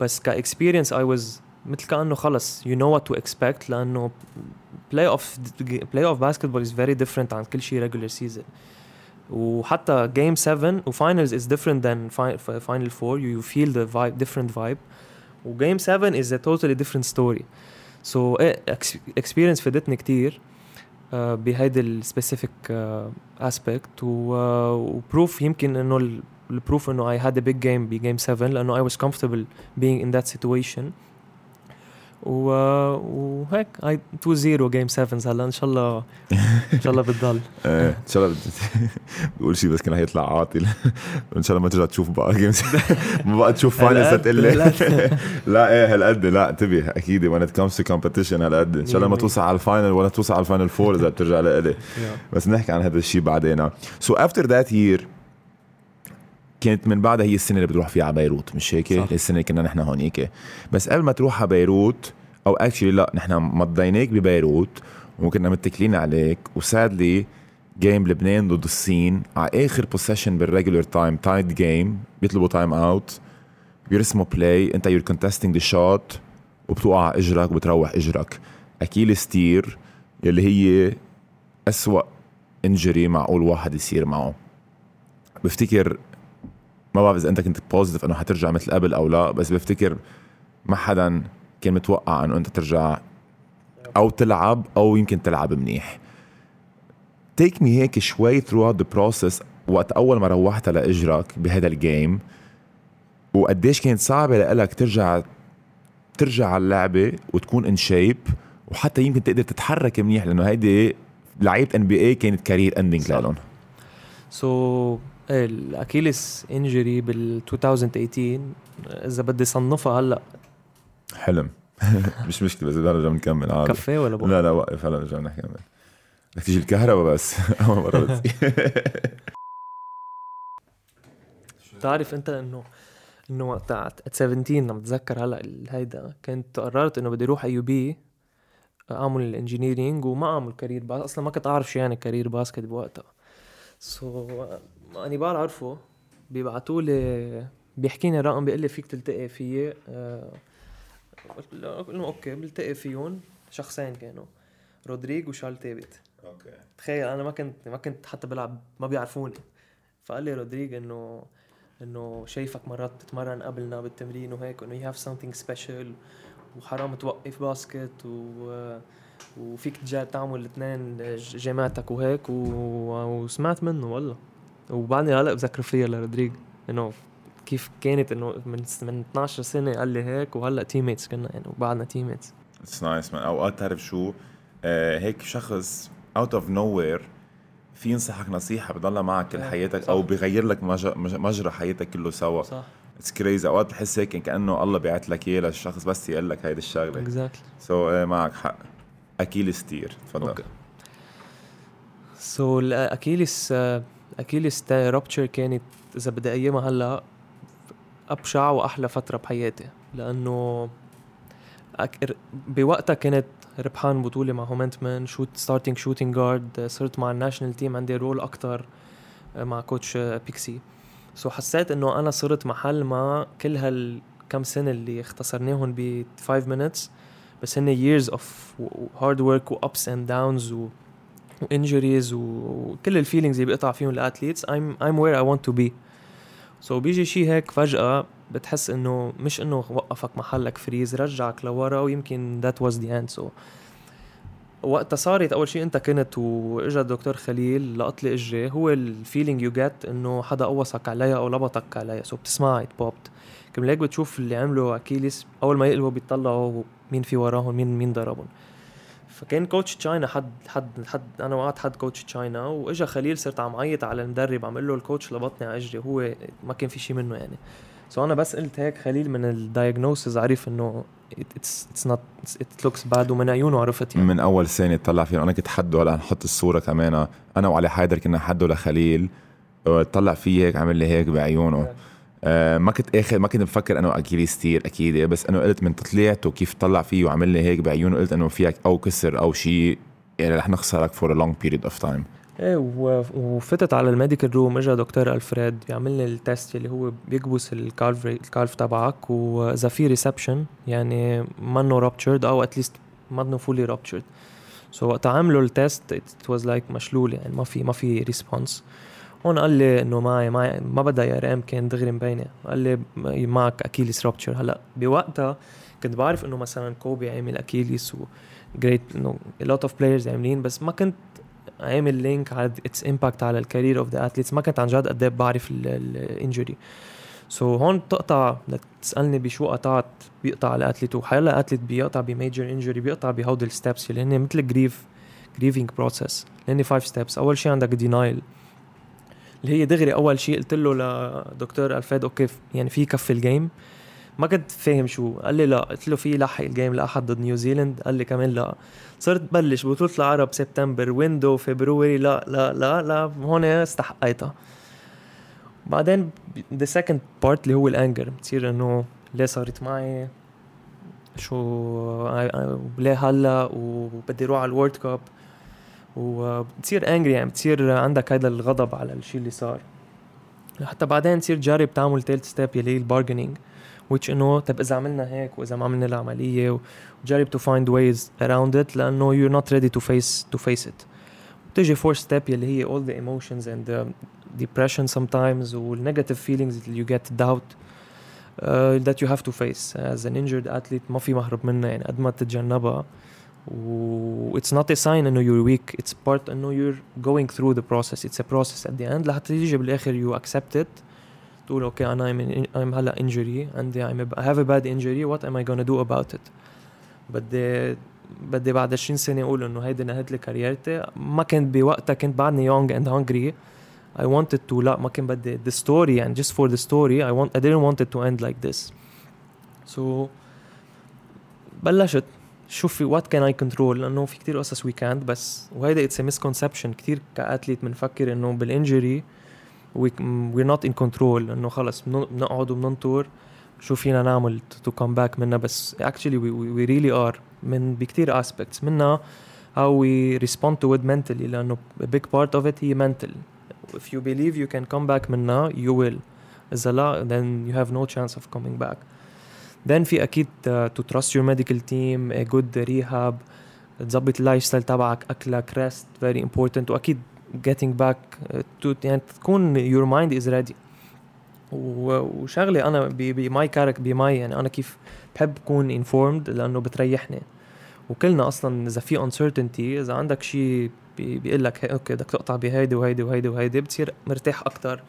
بس ك experience I was مثل كأنه خلص you know what to expect لأنه playoff playoff basketball is very different عن كل شيء regular season وحتى game 7 و finals is different than final 4 you feel the vibe different vibe وجيم 7 is a totally different story so experience فادتني كتير uh, بهيدي ال specific aspect و prove يمكن إنه البروف انه I had a big game ب game 7 لأنه I was comfortable being in that situation. و وهيك I 2-0 game 7 هلا إن شاء الله إن شاء الله بتضل. إيه إن شاء الله بقول شيء بس كان هيطلع عاطل. إن شاء الله ما ترجع تشوف بقى games ما بقى تشوف finals تقول لي. لا إيه هالقد لا انتبه أكيد when it comes to competition هالقد إن شاء الله ما توصل على ال final ولا توصل على ال final four إذا بترجع لإلي. بس نحكي عن هذا الشيء بعدين. so after that year كانت من بعدها هي السنة اللي بتروح فيها على بيروت مش هيك؟ السنة اللي كنا نحن هونيك بس قبل ما تروح على بيروت أو actually لا نحن مضيناك ببيروت وكنا متكلين عليك وسادلي game لبنان ضد الصين على آخر possession بال regular time tied game بيطلبوا time out بيرسموا play أنت you're contesting the shot وبتوقع على إجرك وبتروح إجرك. Achilles tear يلي هي أسوأ injury معقول واحد يصير معه. بفتكر ما بعرف إذا أنت كنت positive إنه حترجع مثل قبل أو لا بس بفتكر ما حدا كان متوقع إنه أنت ترجع أو تلعب أو يمكن تلعب منيح take me هيك شوي through the process وقت أول ما راحت إجرك بهذا ال game وقديش كانت صعبة لك ترجع ترجع على اللعبة وتكون in shape وحتى يمكن تقدر تتحرك منيح لأنه هيدي لعيبة NBA كانت career ending. لهم so ال Achilles injury بال 2018 إذا بدي صنفها هلأ. حلم. مش مشكلة بس نرجع بنكمل عادي. كافيه ولا بقى؟ لا لا وقف هلأ نرجع نحكي كمل بدك تيجي الكهرباء بس. أول مرة بتصير بتعرف أنت إنه إنه وقت على 17 لما بتذكر هلأ هيدا كنت قررت إنه بدي أروح اي بي أعمل ال engineering وما أعمل career basket أصلا ما كنت أعرف شو يعني career basket بوقتها. so so, أني بعرفه بيبعتوا لي بيحكيني رقم بيقول لي فيك تلتقي فيي آه، قلت له okay بلتقي فيهم شخصين كانوا رودريج وشارل تيبت. okay. تخيل أنا ما كنت ما كنت حتى بلعب ما بيعرفوني. فقال لي رودريج إنه إنه شايفك مرات بتتمرن قبلنا بالتمرين وهيك إنه you have something special وحرام توقف basket و وفيك تعمل الاثنين جامعتك وهيك و... وسمعت منه والله. وبعدني هلا بذكر فيها لرودريج إنه كيف كانت إنه من من 12 سنة قال لي هيك وهلأ teammates كنا يعني وبعدنا teammates it's nice man أوقات تعرف شو؟ آه هيك شخص out of nowhere في ينصحك نصيحة بضلها معك كل حياتك أو بغير لك مجرى حياتك كله سوا. صح. it's crazy أوقات بحس هيك كأنه الله بيعت لك إياه للشخص بس يقول لك هيدي الشغلة. exactly so so, uh, معك حق. Achilles tear تفضل. okay so ال Achilles Achilles rupture كانت إذا بدي أقيمها هلأ أبشع وأحلى فترة بحياتي لأنه بوقتها كنت ربحان بطولة مع هومنتمان shoot starting shooting guard صرت مع ال national team عندي role أكتر آه، مع coach بيكسي so حسيت إنه أنا صرت محل ما كل هالكم سنة اللي اختصرناهم ب 5 minutes بس هن years of hard work و ups and downs و و injuries وكل ال feelings اللي بيقطع فيهم ال athletes I'm I'm where I want to be. so بيجي شيء هيك فجأة بتحس إنه مش إنه وقفك محلك freeze رجعك لورا ويمكن that was the end so وقتها صارت أول شيء أنت كنت وإجا الدكتور خليل لقط لي إجري هو ال feeling you get إنه حدا قوصك عليها أو لبطك عليها so بتسمعها it popped كم هيك بتشوف اللي عملوا Achilles أول ما يقلبوا بيطلعوا مين في وراهم مين مين ضربهم. فكان coach تشاينا حد حد حد أنا وقعت حد coach تشاينا وإجا خليل صرت عم عيط على المدرب عم أقول له ال coach لبطني على اجري هو ما كان في شيء منه يعني. so أنا بس قلت هيك خليل من ال diagnosis عرف إنه it's it's not it looks bad ومن عيونه عرفت يعني. من أول ثانية طلع فيه أنا كنت حده هلأ نحط الصورة كمان أنا وعلي حيدر كنا حده لخليل طلع فيه هيك عمل لي هيك بعيونه. آه ما كنت اخر ما كنت مفكر إنه Achilles tear أكيد. بس إنه قلت من طلعته كيف طلع فيه وعمل لي هيك بعيونه قلت إنه فك أو كسر أو شيء يعني رح نخسرك for a long period of time إيه وفتت على ال medical room اجى دكتور ألفريد بيعمل لي ال test اللي هو بيكبس ال calf ال calf تبعك واذا في response يعني منه ruptured أو at least منه fully ruptured so وقت عملوا ال test it was like مشلول يعني ما في ما في response هون قال لي إنه معي معي ما بدها يا رام كان دغري مبينة. قال لي معك Achilles rupture. هلأ بوقتها كنت بعرف إنه مثلا كوبي عامل Achilles و جريت إنه lot of players عاملين بس ما كنت عامل link على its impact على ال career of the athletes ما كنت عن جد قد إيه بعرف ال injury so so هون بتقطع تسألني بشو قطعت بيقطع ال athlete وحيلا athlete بيقطع ب major injury بيقطع بهودي ال steps اللي هن مثل grief grieving process هن five steps أول شيء عندك denial اللي هي دغري أول شيء قلت له لدكتور الفيد okay يعني في كفي ال game ما كنت فاهم شو. قال لي لا. قلت له في لحق ال game الأحد ضد نيوزيلند قال لي كمان لا. صرت بلش. بطولة العرب سبتمبر window February لا لا لا لا. هون استحقيتها. بعدين the second part اللي هو ال anger بتصير إنه ليه صارت معي؟ شو؟ ليه هلأ؟ وبدي أروح على ال World Cup وبتصير angry يعني بتصير عندك هذا الغضب على الشيء اللي صار. حتى بعدين تصير تجرب تعمل تيلت step يلي هي ال bargaining which إنه طب إذا عملنا هيك وإذا ما عملنا العملية وجرب to find ways around it لأنه you're not ready to face to face it. بتجي fourth step يلي هي all the emotions and the depression sometimes وال negative feelings that you get doubt uh, that you have to face. As an injured athlete ما في مهرب منها يعني قد ما تتجنبها. و it's not a sign انه you're weak it's part انه you're going through the process it's a process at the end لحتى تيجي بالاخر you accept it تقول أوكي أنا I'm, I'm هلا injury عندي I'm a, I have a bad injury what am I gonna do about it بدي بدي بعد 20 سنه أقول انه هيدي نهت لي كاريرتي ما كنت بوقتها كنت بعدني young and hungry I wanted to لا ما كنت بدي the story يعني just for the story I want I didn't want it to end like this so بلشت شوفي what can I control لأنه في كتير قصص وي كانت بس وهيدا it's misconception كتير ك athlete بنفكر إنه بال injury we not in control انه خلص بنقعد وبننطر شو فينا نعمل to come back منها؟ بس actually we really are من بكتير aspects منها how we respond to it mentally لأنه a big part of it هي mental. If you believe you can come back منها you will. إذا لا then you have no chance of coming back. Then في uh, to trust your medical team a good rehab تظبط اللايف ستايل تبعك أكلك rest very important. وأكيد getting back to يعني تكون your mind is ready. وشغلة أنا بماي كارك بماي يعني أنا كيف بحب أكون informed لأنه بتريحني. وكلنا أصلا إذا في uncertainty إذا عندك شيء بيقول لك okay بدك تقطع بهيدي وهيدي وهيدي وهيدي بتصير مرتاح أكثر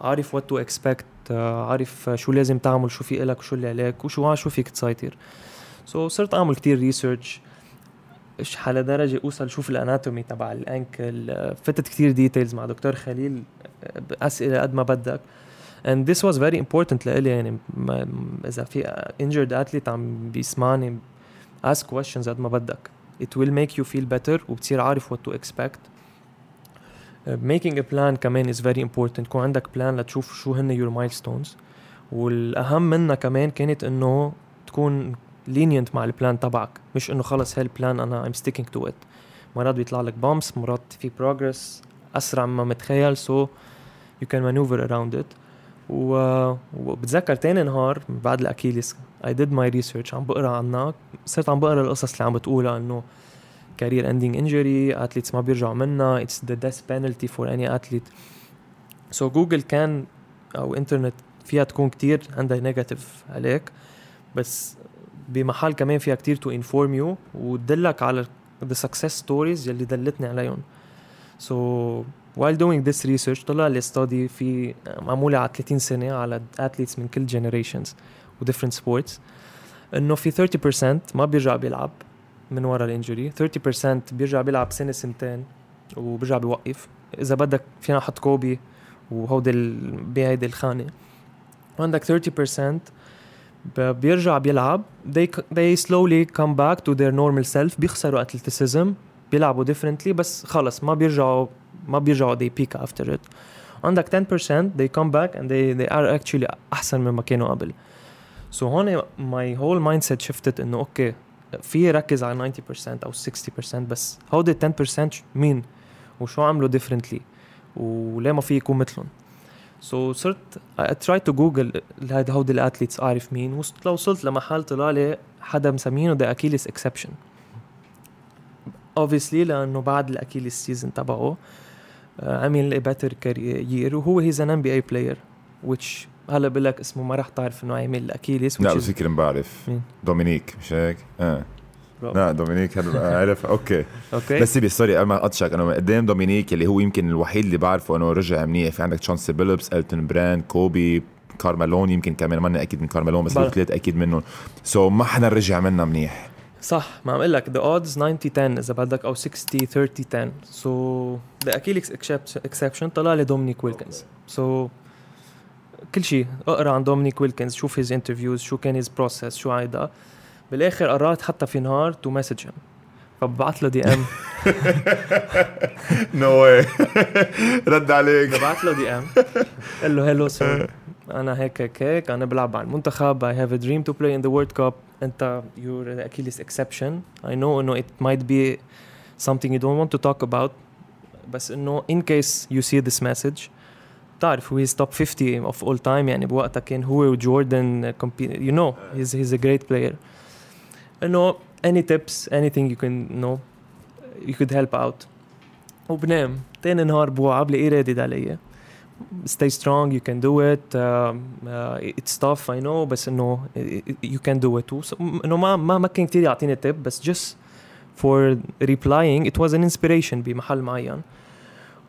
عارف what to expect عارف شو لازم تعمل شو في إلك وشو اللي عليك وشو شو فيك تسيطر. so, صرت أعمل كتير research على درجة أوصل شوف ال anatomy تبع ال ankle فتت كتير details مع دكتور خليل أسئلة قد ما بدك. And this was very important لإلي يعني إذا في injured athlete عم بيسمعني ask questions قد ما بدك. It will make you feel better وبتصير عارف what to expect. Making a plan كمان is very important. يكون عندك plan لتشوف شو هن your milestones. والأهم منها كمان كانت إنه تكون lenient مع البلان تبعك. مش إنه خلص هالبلان أنا I'm sticking to it. مرات بيطلع لك بامس مرات في progress أسرع مما متخيل so you can maneuver around it. و... وبتذكر تاني نهار بعد ال Achilles I did my research عم بقرأ عنك صرت عم بقرأ القصص اللي عم بتقولها إنه career ending injury athletes ما بيرجعوا منها it's the death penalty for any athlete. So Google كان أو انترنت فيها تكون كتير عندها negative عليك بس بمحل كمان فيها كتير to inform you وتدلك على the success stories يلي دلتني عليهم. So while doing this research طلع لي study في معمولة على 30 سنة على athletes من كل generations و different sports إنه في 30% ما بيرجع بيلعب. من ورا الإنجري. 30% بيرجع بيلعب سنة سنتين وبيرجع بيوقف. إذا بدك فينا نحط كوبي وهودي بهيدي الخانة. وعندك 30% بيرجع بيلعب. They, they slowly come back to their normal self. بيخسروا athleticism. بيلعبوا differently بس خلص ما بيرجعوا ما بيرجعوا they peak after it. عندك 10% they come back and they, they are actually أحسن مما كانوا قبل. so هون my whole mindset shifted إنه okay, في ركز على 90% أو 60% بس. هودي 10% مين؟ وشو عملوا differently وليه ما في يكون مثلهم؟ so صرت tried to google هيدا هودي ال athletes أعرف مين. لو وصلت لمحل طلع لي حدا مسمينه the Achilles exception obviously لأنه بعد ال Achilles season تبعه عمل better career وهو he's an NBA player which هلا بقول لك اسمه ما راح تعرف إنه عامل Achilles لا بس يمكن بعرف. مين؟ دومينيك مش هيك؟ آه. لا دومينيك هذا عرف. okay. okay. بس سيبي sorry قبل ما اقطشك أنا قدام دومينيك اللي هو يمكن الوحيد اللي بعرفه إنه رجع منيح. في عندك تشانسي بيلبس التون براند كوبي كارل مالون يمكن كمان ماني أكيد من كارل مالون بس الثلاث أكيد منهم. so ما حدا رجع منها منيح. صح. ما عم أقول لك the odds 90 10 إذا بدك أو 60 30 10 so the Achilles exception طلع لي دومينيك ويلكنز. so كل شيء. اقرأ عن دومينيك ويلكنز شوف his interviews شو كان his process شو هيدا بالآخر قررت حتى في نهار to message him فببعث له DM no way رد عليك. ببعث له DM قال له hello sir أنا هيك هيك هيك أنا بلعب على المنتخب I have a dream to play in the World Cup أنت your Achilles exception I know انه it might be something you don't want to talk about بس إنه in case you see this message بتعرف هو top 50 of all time يعني بوقتها كان هو وجوردن you know he's he's a great player انه any tips anything you can know you could help out. وبنام. تاني نهار بوعى بلاقيه رادد علي. Stay strong you can do it. Uh, uh, it's tough I know بس انه you can do it انه ما ما ما كان كثير يعطيني تip بس just for replying it was an inspiration بمحل معين.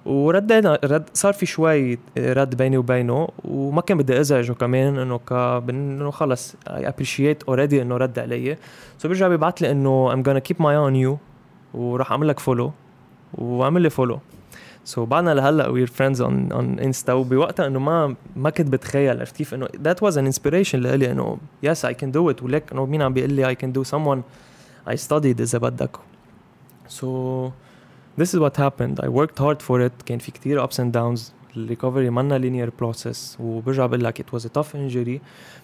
وردينا رد صار في شوي رد بيني وبينه وما كان بدي أزعجه كمان إنه ك انه خلص I appreciate already إنه رد علي. so بيرجع بيبعث لي إنه I'm gonna my eye on you وراح أعمل لك follow وعمل لي follow so بعدنا لهلأ we're friends on on انستا وبوقتها إنه ما ما كنت بتخيل عرفت كيف؟ إنه that was an inspiration لإلي إنه yes I can do it ولك إنه مين عم بيقول لي I can do someone I studied إذا بدك. so this is what happened I worked hard for it كان في كتير ups and downs ال recovery منا linear process وبرجع بقول لك it was a tough injury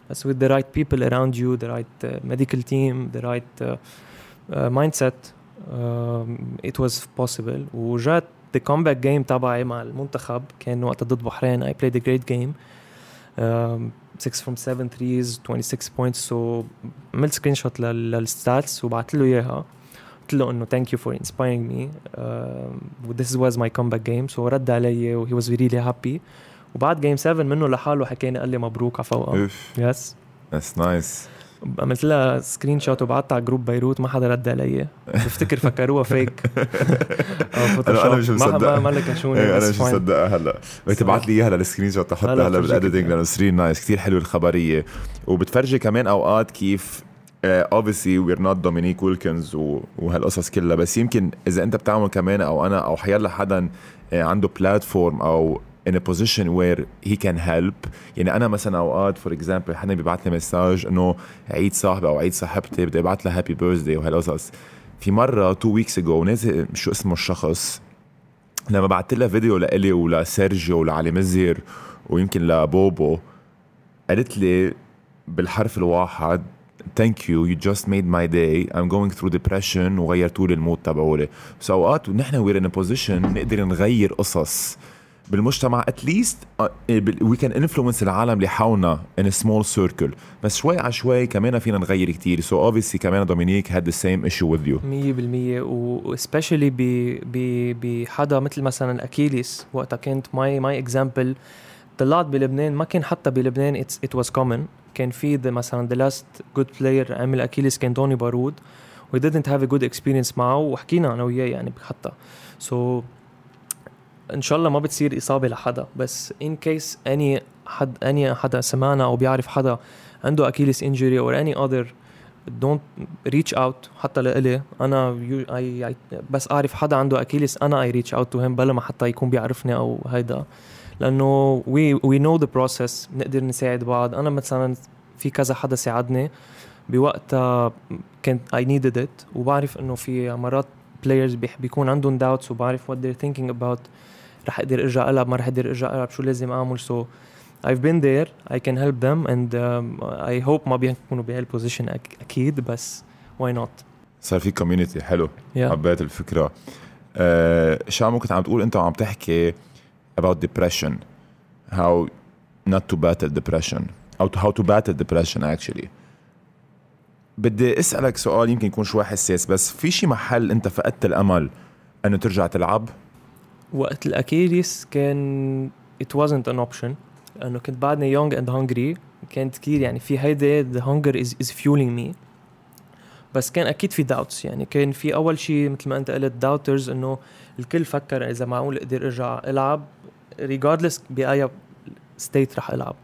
بس with the right people around you the right uh, medical team the right uh, uh, mindset um, it was possible وجات the comeback game تبعي مع المنتخب كان وقت ضد بحرين I played a great game um, 6 from 7 threes 26 points so عملت screenshot لل stats وبعت له اياها قلت له إنه thank you for inspiring me و this was my comeback game so رد علي و he was really happy وبعد جيم 7 منه لحاله حكاني قال لي مبروك على فوقه yes that's nice عملت لها screenshot وبعتها على group بيروت ما حدا رد علي. بفتكر فكروها فيك أنا أنا مش مصدقها. ما لك شو إيه أنا مش مصدقها هلا. بدك تبعت لي إياها لل screenshot أحطها هلا بال editing لأنه screen nice كثير حلوة الخبرية. وبتفرجي كمان أوقات كيف obviously we're not دومينيك ويلكنز وهالقصص كلها بس يمكن إذا أنت بتعمل كمان أو أنا أو حيلا حدا آه، عنده platform أو in a position where he can help. يعني أنا مثلا أوقات for example حدا بيبعث لي message إنه عيد صاحبي أو عيد صاحبتي بدي ابعث لها happy birthday وهالقصص. في مرة two weeks ago نازل شو اسمه الشخص لما بعثت لها فيديو لإلي ولسيرجيو ولعلي مزير ويمكن لبوبو قالت لي بالحرف الواحد thank you you just made my day I'm going through depression. وغيرتوا لي ال mood تبعولي. بس أوقات ونحن we're in position نقدر نغير قصص بالمجتمع. at least we can influence العالم اللي حولنا in small circle بس شوي على شوي كمان فينا نغير كتير. so obviously كمان دومينيك had the same issue with you 100% و especially بحدا مثل مثلا Achilles وقتها كانت my my example طلعت بلبنان ما كان حتى بلبنان. it was common كان في مثلا the last good player عمل Achilles كان توني بارود we didn't have a good experience معه وحكينا أنا وياه يعني حتى. so إن شاء الله ما بتصير إصابة لحدا. بس in case any حد any حدا سمعنا أو بيعرف حدا عنده Achilles injury أو any other don't reach out حتى لإلي. أنا I, بس أعرف حدا عنده Achilles أنا I reach out to him بلا ما حتى يكون بيعرفني أو هيدا. لأنه we we know the process بنقدر نساعد بعض. أنا مثلا في كذا حدا ساعدني بوقتها كنت I needed it وبعرف إنه في مرات players بيكون عندهم doubts وبعرف what they're thinking about. رح أقدر أرجع ألعب ما رح أقدر أرجع ألعب شو لازم أعمل. so I've been there I can help them and um, I hope ما بيكونوا بهالبوزيشن أكيد بس why not صار في community حلو. Yeah. حبيت الفكرة. آه شامو كنت عم تقول أنت عم تحكي about depression how not to battle depression أو how to battle depression actually. بدي أسألك سؤال يمكن يكون شوي حساس بس في شي محل أنت فقدت الأمل إنه ترجع تلعب؟ وقت الاكيليس كان it wasn't an option لأنه كنت بعدني young and hungry كانت كثير يعني في هيدي the hunger is, is fueling me. بس كان أكيد في doubts يعني كان في أول شيء مثل ما أنت قلت doubters إنه الكل فكر إذا معقول أقدر ارجع ألعب regardless بأي state رح ألعب.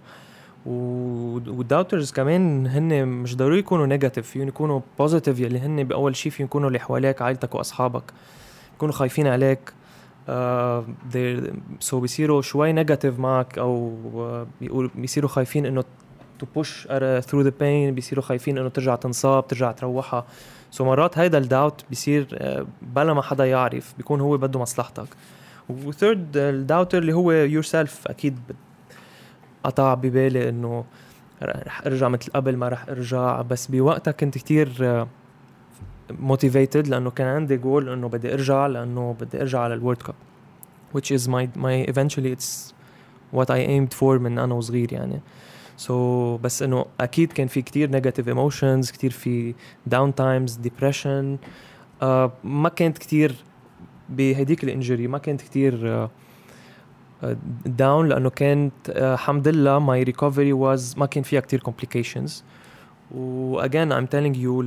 وال doubters كمان هن مش ضروري يكونوا negative فيهم يكونوا positive يلي هن بأول شيء فيهم يكونوا اللي حواليك عائلتك وأصحابك يكونوا خايفين عليك. so uh, بيصيروا شوي negative معك أو بيقول بيصيروا خايفين إنه to push through the pain بيصيروا خايفين إنه ترجع تنصاب ترجع تروحها. so مرات هيدا الداوت بيصير uh, بلا ما حدا يعرف بيكون هو بده مصلحتك. و third ال doubter اللي هو yourself أكيد قطع ببالي إنه رح ارجع مثل قبل ما رح ارجع بس بوقتها كنت كتير motivated لأنه كان عندي جول إنه بدي ارجع لأنه بدي ارجع على ال World Cup which is my my eventually it's what I aimed for من أنا وصغير يعني. so, بس إنه أكيد كان في كتير negative emotions كتير في down times depression ما كانت كتير بهديك ال injury ما كانت كتير uh, down لأنه كانت الحمد لله my recovery was ما كان فيها كتير complications و again I'm telling you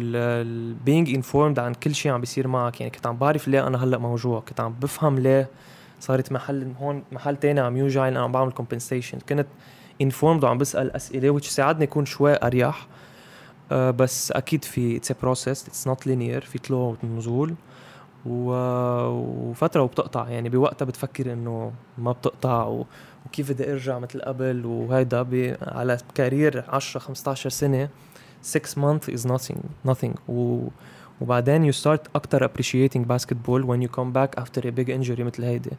being informed عن كل شيء عم بيصير معك. يعني كنت عم بعرف ليه أنا هلأ موجوع كنت عم بفهم ليه صارت محل هون محل تاني عم يوجع أنا عم بعمل compensation كنت informed وعم بسأل أسئلة which ساعدني أكون شوي أريح. uh, بس أكيد في it's process it's not linear في طلوع ونزول وفترة وبتقطع يعني بوقتها بتفكر إنه ما بتقطع و... وكيف بدي أرجع مثل قبل وهيدا ب... على career 10 15 سنة 6 months is nothing nothing. و... وبعدين you start أكثر appreciating basketball when you come back after a big injury مثل هيدي.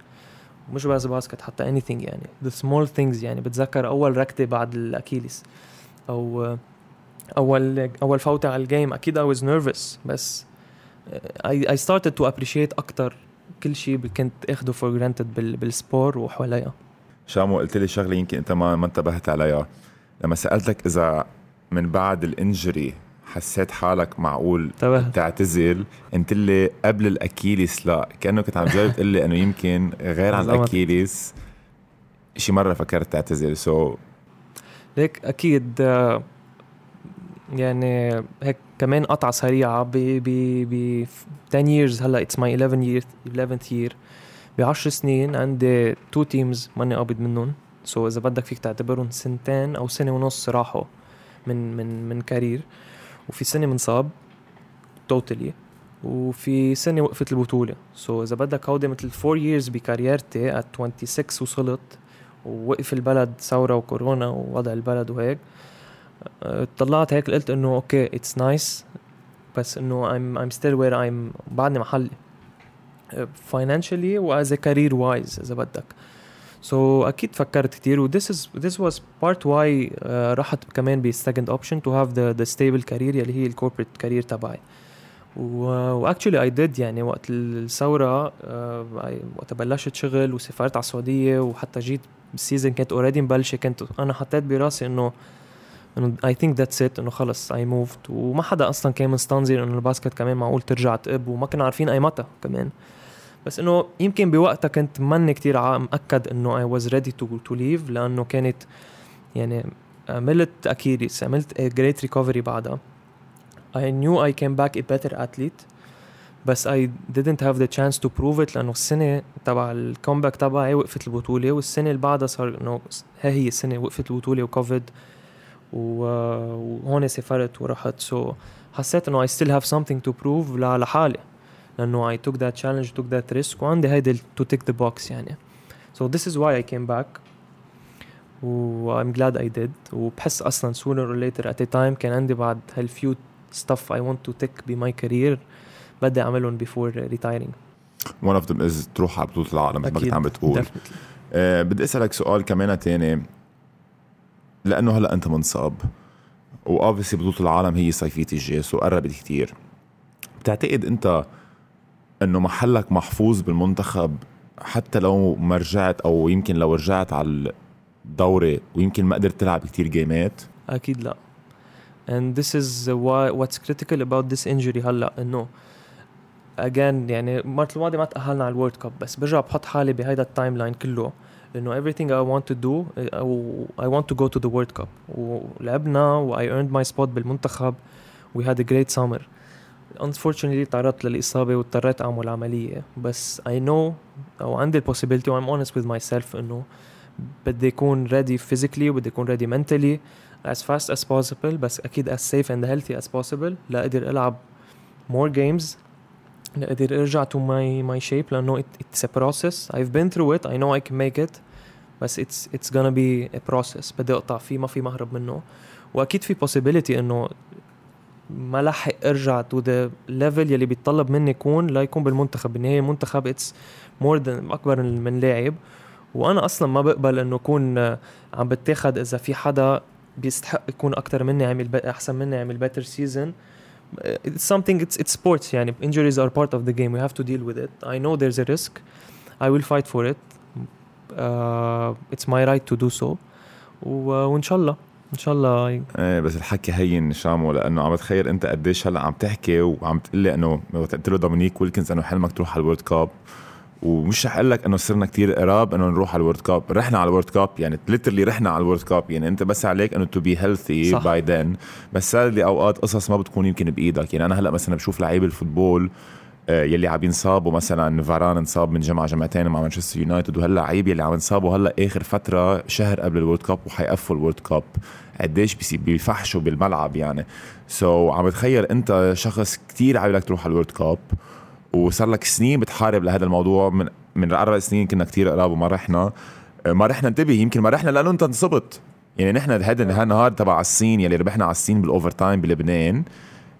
مش بس basket حتى anything يعني. The small things يعني. بتذكر أول ركضة بعد ال Achilles. أو أول أول فوتة على الجيم أكيد I was nervous. بس I, I started to appreciate أكثر كل شيء كنت أخده for granted بال fr: sport وحواليا. شامو قلت لي شغلة يمكن أنت ما ما انتبهت عليها. لما سألتك إذا من بعد ال injury حسيت حالك معقول تبهت. تعتزل؟ قلت لي قبل ال Achilles لا كأنه كنت عم تجرب تقول لي إنه يمكن غير عن ال Achilles شي مرة فكرت تعتزل. so ليك أكيد يعني هيك كمان قطعة سريعة ب ب ب 10 years. هلأ it's my 11 year 11th year. ب 10 سنين عندي two teams ماني قابض منهم. so إذا بدك فيك تعتبرهم سنتين أو سنة ونص راحوا من من من career وفي سنه منصاب totally وفي سنه وقفت البطولة. so إذا بدك هودي مثل 4 years ب career تي at 26 وصلت ووقف البلد ثورة وكورونا ووضع البلد وهيك طلعت هيك قلت إنه okay it's nice بس إنه I'm I'm still where I'm بعدني محلي. financially و as a career wise إذا بدك. So, أكيد فكرت كثير و this is this was part why uh, رحت كمان بـ second option to have the the stable career يلي هي ال corporate career تبعي. و actually I did يعني وقت الثورة uh, وقت بلشت شغل وسافرت على السعودية وحتى جيت ال season كانت already مبلشة كنت أنا حطيت براسي إنه إنه I think that's it إنه خلص I moved وما حدا أصلا كان مستنظر إنه ال basket كمان معقول ترجع تقب وما كنا عارفين أي متى كمان. بس إنه يمكن بوقتها كنت ماني كتير مأكد إنه I was ready to to leave لأنه كانت يعني عملت a career عملت great recovery بعدها. I knew I came back a better athlete بس I didn't have the chance to prove it لأنه السنة تبع ال comeback تبعي وقفت البطولة والسنة اللي بعدها صار إنه هي السنة وقفت البطولة وكوفيد وهون سافرت ورحت. So حسيت إنه I still have something to prove لحالي. لأنه I took that challenge took that risk. وعندي هيدي to tick the box يعني. So this is why I came back. و I'm glad I did. وبحس أصلا sooner or later at a time كان عندي بعد هال few stuff I want to tick ب my career بدي أعملهم before retiring. One of them is تروح على بطولة العالم مثل ما كنت عم بتقول. أه بدي أسألك سؤال كمان تاني. لأنه هلأ أنت منصاب و obviously بطولة العالم هي صيفية الجايي وقربت كتير. بتعتقد أنت إنه محلك محفوظ بالمنتخب حتى لو ما رجعت أو يمكن لو رجعت على الدورة ويمكن ما قدرت تلعب كتير game ات. أكيد لا. And this is why what's critical about this injury هلأ إنه again يعني المرة الماضية ما تأهلنا على ال World Cup بس برجع بحط حالي بهيدا ال timeline كله إنه everything I want to do I want to go to the World Cup. ولعبنا و I earned my spot بالمنتخب we had a great summer. Unfortunately تعرضت للإصابة واضطريت أعمل عملية بس I know أو عندي possibility و I'm honest with myself إنه بدي أكون ready physically وبدي أكون ready mentally as fast as possible بس أكيد as safe and healthy as possible لأقدر ألعب more games لأقدر أرجع to my my shape لأنه it, it's a process I've been through it I know I can make it بس it's it's gonna be a process بدي أقطع فيه ما في مهرب منه وأكيد في possibility إنه ما لحق ارجع to the level يلي بيتطلب مني يكون ليكون بالمنتخب. بالنهاية المنتخب it's more أكبر من لاعب. وأنا أصلا ما بقبل إنه اكون عم بتاخد إذا في حدا بيستحق يكون أكثر مني عمل أحسن مني عمل better season it's something it's it's sports يعني. Injuries are part of the game. We have to deal with it. I know there's a risk. I will fight for it. Uh, it's my right to do so. وإن شاء الله. إن شاء الله. إيه بس الحكي هين شامو لأنه عم بتخيل أنت قديش هلأ عم تحكي وعم تقول لي إنه قلت له دومينيك ويلكنز إنه حلمك تروح على ال World Cup. ومش رح أقول لك إنه صرنا كتير قراب إنه نروح على ال World Cup. رحنا على ال World Cup يعني literally رحنا على ال World Cup. يعني أنت بس عليك إنه to be healthy by then بس صار لي أوقات قصص ما بتكون يمكن بإيدك. يعني أنا هلأ مثلا بشوف لعيب ال football يلي عم ينصابوا مثلا فاران انصاب من جمعه جمعتين مع مانشستر يونايتد وهاللعيب يلي عم ينصابوا هلأ آخر فترة شهر قبل ال World Cup وحيقفوا ال World Cup. قديش بيفحشوا بالملعب يعني. So, عم بتخيل أنت شخص كتير عبالك تروح على ال World Cup وصار لك سنين بتحارب لهذا الموضوع. من من أربع سنين كنا كتير قراب وما رحنا. ما رحنا انتبه يمكن ما رحنا لأنه انت انصبت. يعني نحن هذا النهار تبع الصين يلي ربحنا على الصين بال overtime بلبنان.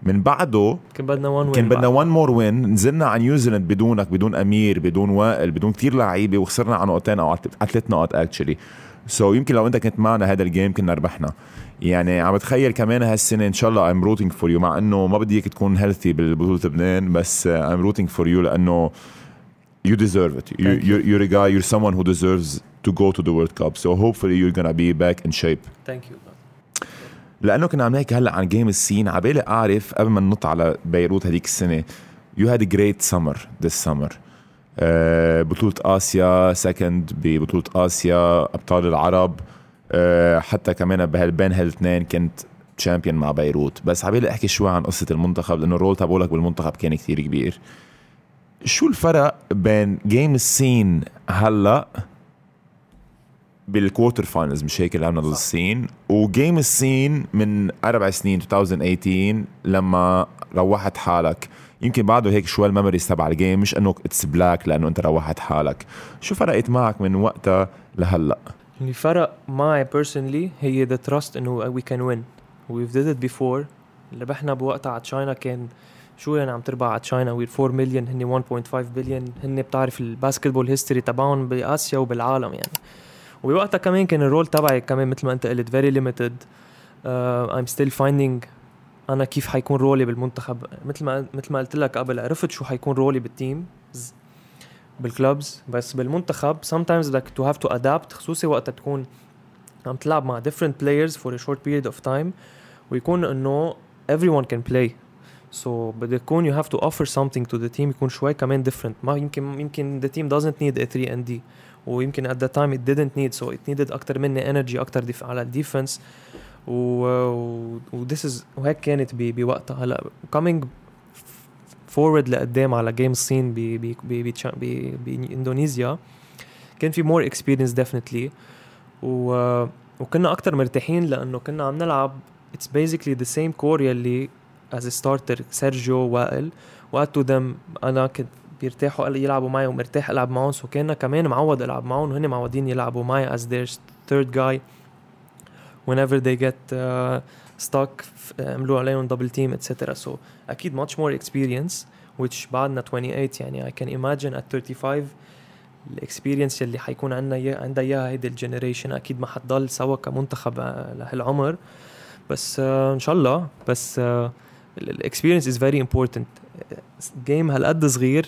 من بعده كان بدنا one win كان بدنا one more win نزلنا على نيوزيلاند بدونك بدون أمير بدون وائل بدون كثير لعيبة وخسرنا على نقطتين أو على ثلاث نقط actually so يمكن لو أنت كنت معنا هذا ال game كنا ربحنا يعني عم بتخيل كمان هالسنة إن شاء الله I'm rooting for you مع إنه ما بدي إياك تكون healthy بالبطولة لبنان بس I'm rooting for you لأنه you deserve it. You, you're, you're a guy, you're someone who deserves to go to the World Cup. So hopefully you're gonna be back in shape. Thank you. لأنه كنا عم نحكي هلا عن game الصين. عبالي أعرف قبل ما ننط على بيروت هذيك السنة you had great summer this summer بطولة آسيا second ببطولة آسيا أبطال العرب. uh, حتى كمان بين هالاثنين كنت champion مع بيروت. بس عبالي أحكي شوي عن قصة المنتخب لأنه ال role تبعولك بالمنتخب كان كثير كبير. شو الفرق بين game الصين هلا بال quarter finals مش هيك لعبنا ضد الصين. و game الصين من أربع سنين 2018 لما روحت حالك. يمكن بعده هيك شوي ال memories تبع ال game مش إنه it's black لأنه أنت روحت حالك. شو فرقت معك من وقتها لهلأ؟ اللي فرق معي personally هي the trust إنه we can win. We've did it before. ربحنا بوقتها على China كان شو يعني عم تربح على China where 4 مليون هن 1.5 بليون هن بتعرف ال basketball history تبعهم بآسيا وبالعالم يعني. وبوقتها كمان كان ال role تبعي كمان مثل ما انت قلت very limited I'm still finding أنا كيف حيكون role ي بالمنتخب. مثل ما مثل ما قلت لك قبل عرفت شو حيكون role ي بال team بال clubs بس بالمنتخب sometimes like to have to adapt خصوصي وقت تكون عم تلعب مع different players for a short period of time ويكون إنه everyone can play. So بدك تكون you have to offer something to the team يكون شوي كمان different. ما يمكن يمكن the team doesn't need a 3 and D. ويمكن at that time it didn't need so it needed أكثر مني energy أكثر ديف على ال defense و, و this is وهيك كانت بوقتها. هلا coming forward لقدام على game الصين باندونيسيا كان في more experience و وكنا أكثر مرتاحين لأنه كنا عم نلعب. it's basically the same core يلي is starter سيرجيو وائل. with them أنا كنت بيرتاحوا يلعبوا معي ومرتاح ألعب معهم so كنا كمان معود العب معهم وهن معودين يلعبوا معي as their third guy. Whenever they get uh, stuck عملوا عليهم double team etcetera so أكيد much more experience which بعدنا 28 يعني I can imagine at 35 ال experience اللي حيكون عندنا عندها إياها هيدي ال generation أكيد ما حتضل سوا كمنتخب لهالعمر. بس uh, إن شاء الله. بس ال experience is very important game هالقد صغير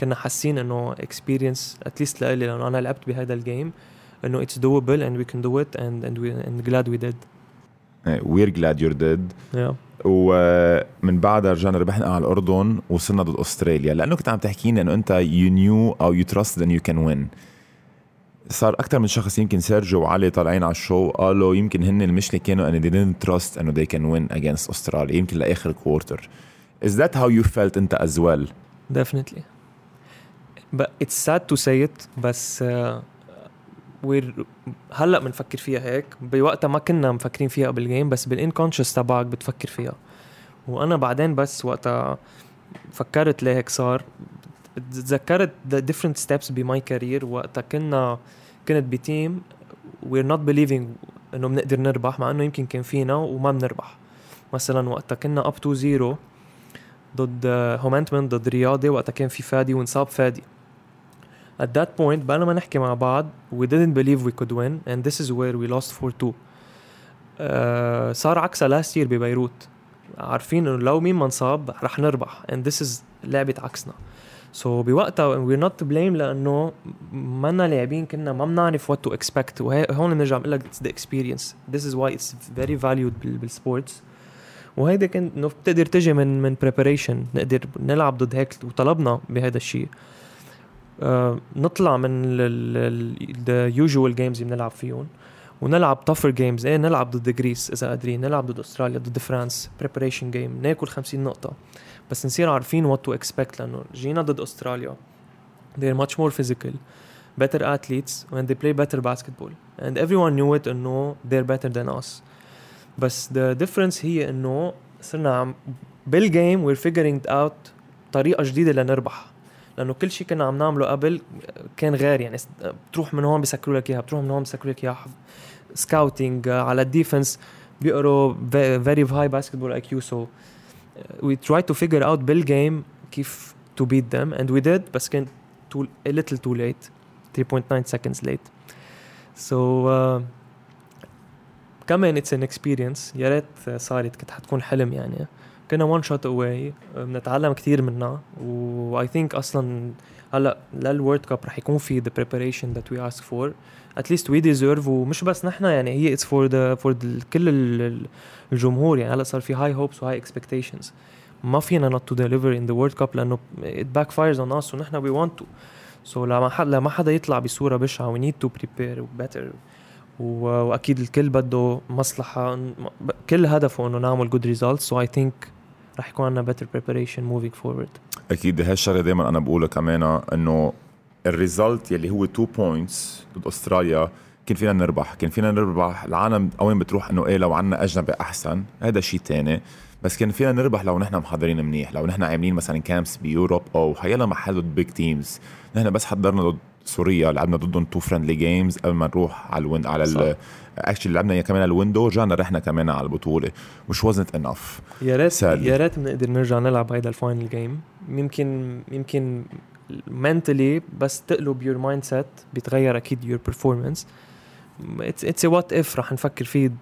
كنا حاسين إنه experience at least لإلي لأنه أنا لعبت بهذا الجيم إنه اتس دوبل اند وي كان دو ات اند اند وي اند جلاد وي ديد وير جلاد يور ديد ومن بعدها رجعنا ربحنا على الأردن وصلنا ضد أستراليا. لأنه كنت عم تحكيني إنه أنت you knew أو you trust إن you can win صار أكثر من شخص يمكن سيرجيو وعلي طالعين على ال show قالوا يمكن هن المشكلة كانوا ان they didn't trust إنه they can win against أستراليا يمكن لآخر quarter is that how you felt أنت as well? Definitely. But it's sad to say it بس uh, we're هلأ بنفكر فيها هيك. بوقتها ما كنا مفكرين فيها قبل ال game بس بال unconscious تبعك بتفكر فيها. وأنا بعدين بس وقتها فكرت ليه هيك صار. تذكرت the different steps ب my career وقتها كنا كنت ب team we're not believing إنه بنقدر نربح مع إنه يمكن كان فينا وما بنربح. مثلا وقتها كنا up two zero ضد هومنتمن ضد رياضي. وقتها كان في فادي وانصاب فادي. At that point بقى ما نحكي مع بعض. We didn't believe we could win and this is where we lost 4-2 uh, صار عكسها last year ببيروت. عارفين إنه لو مين ما انصاب رح نربح and this is لعبة عكسنا. So بوقتها we're not to blame لأنه منا لاعبين كنا ما بنعرف what to expect. وهون بنرجع بقول لك it's the experience. This is why it's very valued بال sports وهيدا كان إنه بتقدر تجي من من preparation نقدر نلعب ضد هيك وطلبنا بهذا الشيء. آه، نطلع من the usual games اللي بنلعب فيهم ونلعب tougher games إيه نلعب ضد Greece إذا قادرين. نلعب ضد أستراليا ضد France. preparation game ناكل 50 نقطة. بس نصير عارفين what to expect لأنه جينا ضد أستراليا. They're much more physical. Better athletes. And they play better basketball. And everyone knew it إنه they're better than us. بس the difference هي إنه صرنا عم بال game we're figuring out طريقة جديدة لنربح. لأنه كل شيء كنا عم نعمله قبل كان غير يعني بتروح من هون بيسكروا لك إياها بتروح من هون بيسكروا لك إياها scouting على ال defense بيقروا very high basketball IQ so we try to figure out بال game كيف to beat them and we did بس كان a little too late 3.9 seconds late. So uh, كمان it's an experience يا ريت صارت كنت حتكون حلم يعني. كنا one shot away بنتعلم كثير منها. و I think أصلا هلأ لل World Cup رح يكون في the preparation that we ask for at least we deserve ومش بس نحن يعني هي it's for the for كل الجمهور. يعني هلأ صار في high hopes و high expectations ما فينا not to deliver in the World Cup لأنه it backfires on us ونحن we want to so لما حدا لما حدا يطلع بصورة بشعة. we need to prepare better وأكيد الكل بده مصلحة. كل هدفه إنه نعمل good results so I think رح يكون عندنا better preparation moving forward أكيد هالشغله دائما أنا بقولها كمان إنه ال result يلي هو 2 points ضد أستراليا كان فينا نربح. كان فينا نربح العالم وين بتروح إنه إيه لو عنا أجنبي أحسن. هذا شيء تاني. بس كان فينا نربح لو نحن محضرين منيح. لو نحن عاملين مثلا camps ب Europe أو حيلا محل ضد big teams نحن بس حضرنا ضد سوريا لعبنا ضدهم two friendly games قبل ما نروح على ال win على actually لعبنا كمان ال window رجعنا رحنا كمان على البطولة مش wasn't enough يا ريت يا ريت بنقدر نرجع نلعب هيدا ال final game يمكن يمكن mentally بس تقلب your mindset بيتغير أكيد your performance it's it's what if رح نفكر فيه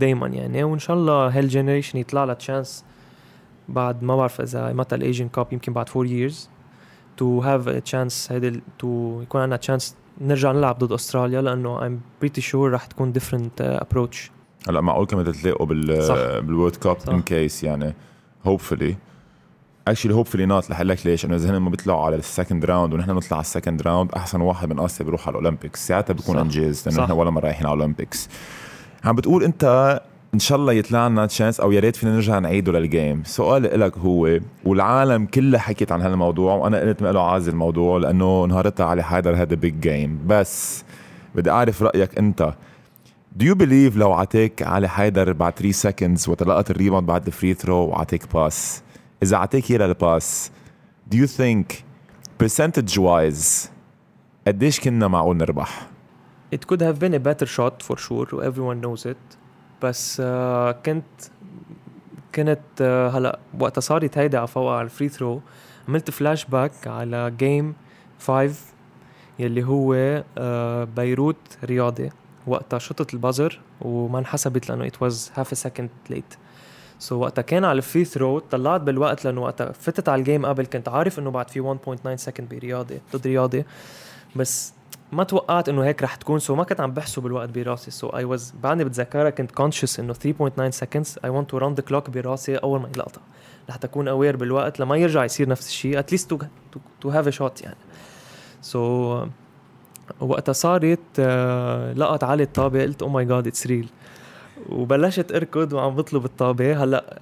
دائما يعني وإن شاء الله هال generation يطلع لها chance بعد ما بعرف إذا متى ال Asian Cup يمكن بعد four years to have a chance هيدي to يكون عندنا chance نرجع نلعب ضد أستراليا لأنه I'm pretty sure رح تكون different approach هلأ معقول كمان تتلاقوا بال بال World Cup in case يعني hopefully actually hopefully not رح لك ليش؟ انه إذا هن ما بيطلعوا على ال second round ونحن نطلع على ال second round أحسن واحد من اسيا بيروح على ال Olympics ساعتها بيكون انجاز لأنه نحن ولا مرة رايحين على ال Olympics عم بتقول أنت إن شاء الله يطلع لنا chance أو يا ريت فينا نرجع نعيده لل game سؤال لك هو والعالم كلها حكيت عن هالموضوع وأنا قلت ما له عازة الموضوع لأنه نهارتها علي حيدر هذا big game بس بدي أعرف رأيك أنت. Do you believe لو عطيك علي حيدر بعد 3 seconds وتلقت ال rebound بعد ال free throw وعطيك pass إذا عطيك اياه لل pass do you think percentage wise قديش كنا معقول نربح؟ It could have been a better shot for sure. Everyone knows it. بس uh, كنت كنت uh, هلا وقتها صارت هيدا على فوق على ال free throw عملت فلاش باك على game 5 يلي هو uh, بيروت رياضي وقتها شطت ال buzzer وما انحسبت لأنه it was half a second late so وقتها كان على ال free throw طلعت بالوقت لأنه وقتها فتت على ال game قبل كنت عارف إنه بعد في 1.9 second برياضي ضد رياضي. بس ما توقعت إنه هيك رح تكون. so ما كنت عم بحسب بالوقت براسي. so I was بعدني بتذكرها. كنت conscious إنه 3.9 seconds I want to run the clock براسي أول ما يلقطها. لحتى اكون aware بالوقت لما يرجع يصير نفس الشيء. at least to have a shot يعني. so so, وقتها صارت uh, لقط علي الطابة. قلت oh my God it's real وبلشت أركض وعم بطلب الطابة. هلأ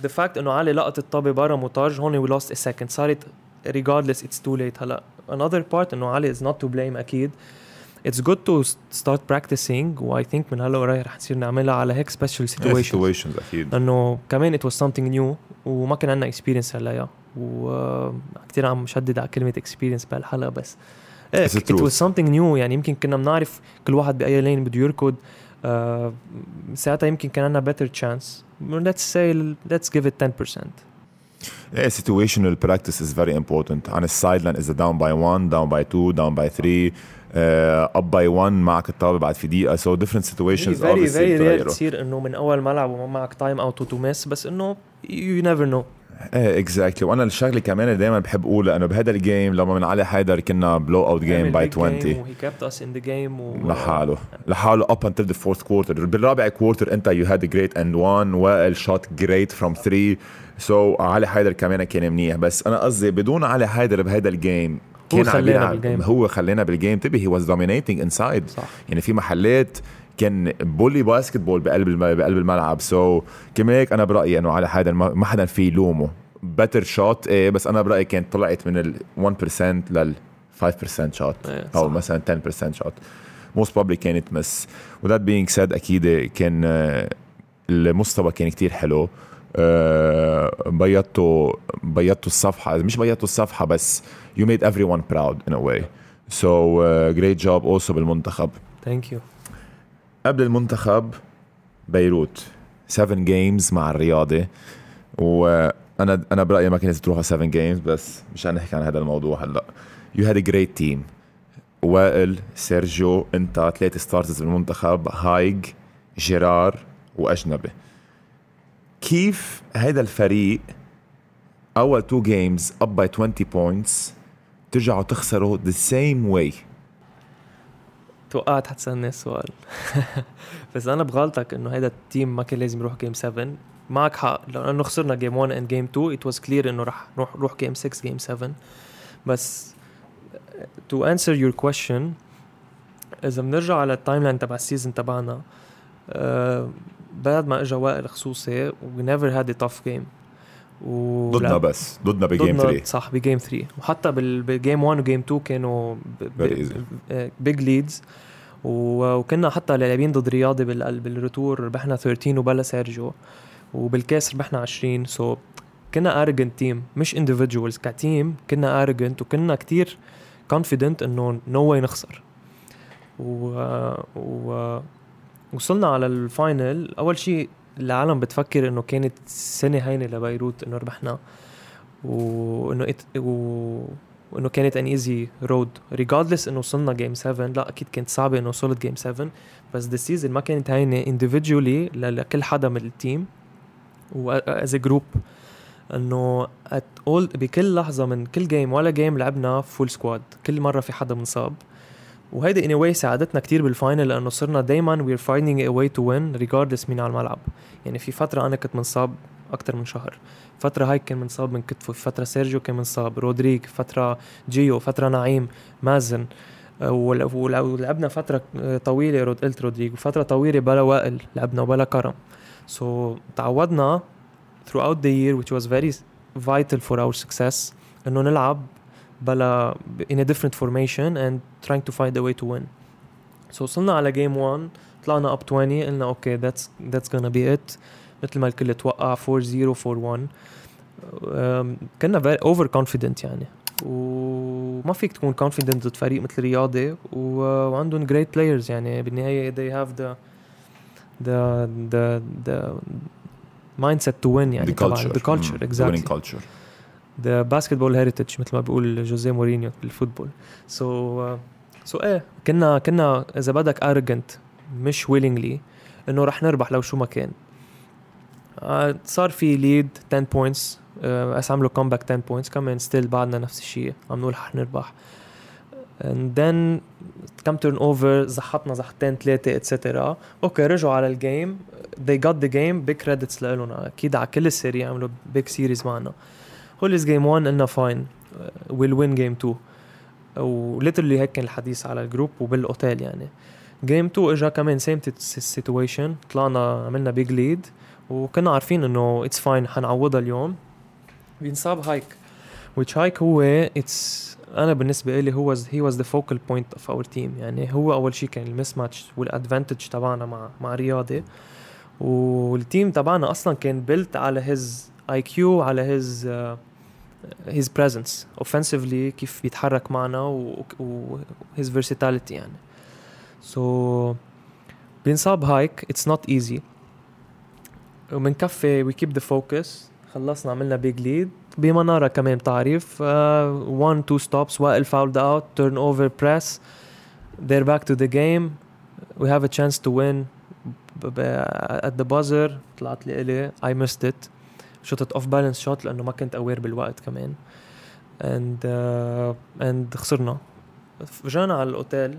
the fact إنه علي لقط الطابة برا موتاج هون we lost a second صارت regardless it's too late. هلأ another part انه علي is not to blame أكيد it's good to start practicing و I think من هلا ورايح رح نصير نعملها على هيك special situations situations أكيد لأنه كمان it was something new وما كان عندنا experience هلا وكثير عم شدد على كلمه experience بهالحلقه بس it, it was something new يعني يمكن كنا بنعرف كل واحد باي لين بده يركض uh, ساعتها يمكن كان عندنا better chance let's say let's give it 10% Yeah, situational practice is very important. On the sideline is down by one, down by two, down by three, uh, up by one معك الطابة بعد في دقيقة so different situations very very rare تصير انه من اول ملعب وما معك تايم اوت تو مس بس انه you never know إيه exactly وأنا الشغلة كمان دائما بحب أقولها إنه بهذا ال game لما من علي حيدر كنا blowout game by 20 وهي kept us in the game لحاله. لحاله up until the fourth quarter بالرابع quarter أنت you had great and one وائل shot great from 3 so علي حيدر كمان كان منيح. بس أنا قصدي بدون علي حيدر بهذا ال game كان عم يلعب. هو خلينا بال game انتبه he was dominating inside يعني في محلات كان bully basketball بقلب بقلب الملعب. so so, كمان هيك أنا برأيي إنه على حدا ما حدا في يلومه. better shot إيه بس أنا برأيي كانت طلعت من ال 1% لل 5% shot أو مثلا 10% shot most probably كانت miss with that being said أكيد كان المستوى كان كتير حلو. بيضتوا بيضتوا الصفحة. مش بيضتوا الصفحة بس you made everyone proud in a way. So uh, great job also بالمنتخب. thank you قبل المنتخب بيروت. 7 games مع الرياضة. وأنا أنا برأيي ما كانت تروح 7 games بس مش نحكي عن هذا الموضوع هلأ. you had great team وائل سيرجيو أنت ثلاثة starters بالمنتخب هايج جيرار وأجنبي. كيف هذا الفريق أول two games up by 20 points ترجعوا تخسروا the same way توقعت حتسألني السؤال بس أنا بغلطك إنه هيدا ال team ما كان لازم يروح game 7 معك حق لأنه خسرنا game 1 and game 2 it was clear إنه رح نروح نروح game 6 game 7 بس to answer your question إذا بنرجع على ال timeline تبع ال season تبعنا آه بعد ما اجى وائل خصوصي we never had tough game ضدنا بس. ضدنا بجيم 3 صح بجيم 3 وحتى بالجيم 1 وجيم 2 كانوا big leads وكنا حتى لاعبين ضد رياضي بال retour. ربحنا 13 وبلا سيرجيو. وبالكاس ربحنا 20 so so كنا arrogant team مش individuals ك team كنا arrogant وكنا كتير confident إنه no way نخسر. و, و وصلنا على ال final أول شيء العالم بتفكر إنه كانت سنة هينة لبيروت إنه ربحنا. وإنه. و... وإنه كانت an easy road regardless إنه وصلنا game 7 لا أكيد كانت صعبة إنه وصلت game 7 بس the season ما كانت هينة individually لكل حدا من ال team و as group إنه بكل لحظة من كل game ولا game لعبنا full squad كل مرة في حدا منصاب. وهيدي anyway ساعدتنا كتير بال final لأنه صرنا دايما we're finding a way to win regardless مين على الملعب. يعني في فترة أنا كنت منصاب أكثر من شهر. فترة هاي كان منصاب من كتفه فترة سيرجيو كان منصاب رودريك فترة جيو فترة نعيم مازن. آه، ولعبنا فترة طويلة رود قلت رودريك وفترة طويلة بلا وائل لعبنا وبلا كرم. so so, تعودنا throughout the year which was very vital for our success إنه نلعب بلا in a different formation and trying to find a way to win so وصلنا على game 1 طلعنا up 20 قلنا أوكي that's that's gonna be it مثل ما الكل توقع 4 0 4 1 كنا very over confident يعني وما فيك تكون confident ضد فريق مثل رياضي وعندهم great players يعني بالنهايه they have the the the the mindset to win يعني the culture the culture mm, exactly winning culture the basketball heritage مثل ما بيقول جوزيه مورينيو بال football so so uh, إيه كنا كنا إذا بدك arrogant مش willingly إنه رح نربح لو شو ما كان. Uh, صار في lead 10 points اس عملوا comeback 10 points كمان still بعدنا نفس الشيء. عم نقول رح نربح. And then كم turnover زحطنا زحطتين ثلاثة etcetera okay رجعوا على ال game they got the game. Big credits لهم أكيد على كل ال série عملوا big series معنا. و lose game 1 قلنا fine we'll win game 2 و literally هيك كان الحديث على ال group وبالأوتيل يعني. game 2 اجى كمان same situation طلعنا عملنا big lead وكنا عارفين إنه it's fine حنعوضها اليوم. بينصاب هايك. which هايك هو it's أنا بالنسبة لي هو he was the focal point of our team يعني هو أول شيء كان ال mismatch وال advantage تبعنا مع مع رياضي. وال team تبعنا أصلا كان built على his IQ على هيز هيز بريزنس اوفنسively كيف بيتحرك معنا و his versatility يعني. so so, بينصاب هايك it's not easy وبنكفي we keep the focus خلصنا عملنا big lead بمنارة كمان بتعرف 1 2 stops وائل fouled out turnover press they're back to the game. We have a chance to win. at the buzzer. طلعت لي الي I missed it. shooted off balance shot لأنه ما كنت aware بالوقت كمان. And uh, and خسرنا. رجعنا على الأوتيل.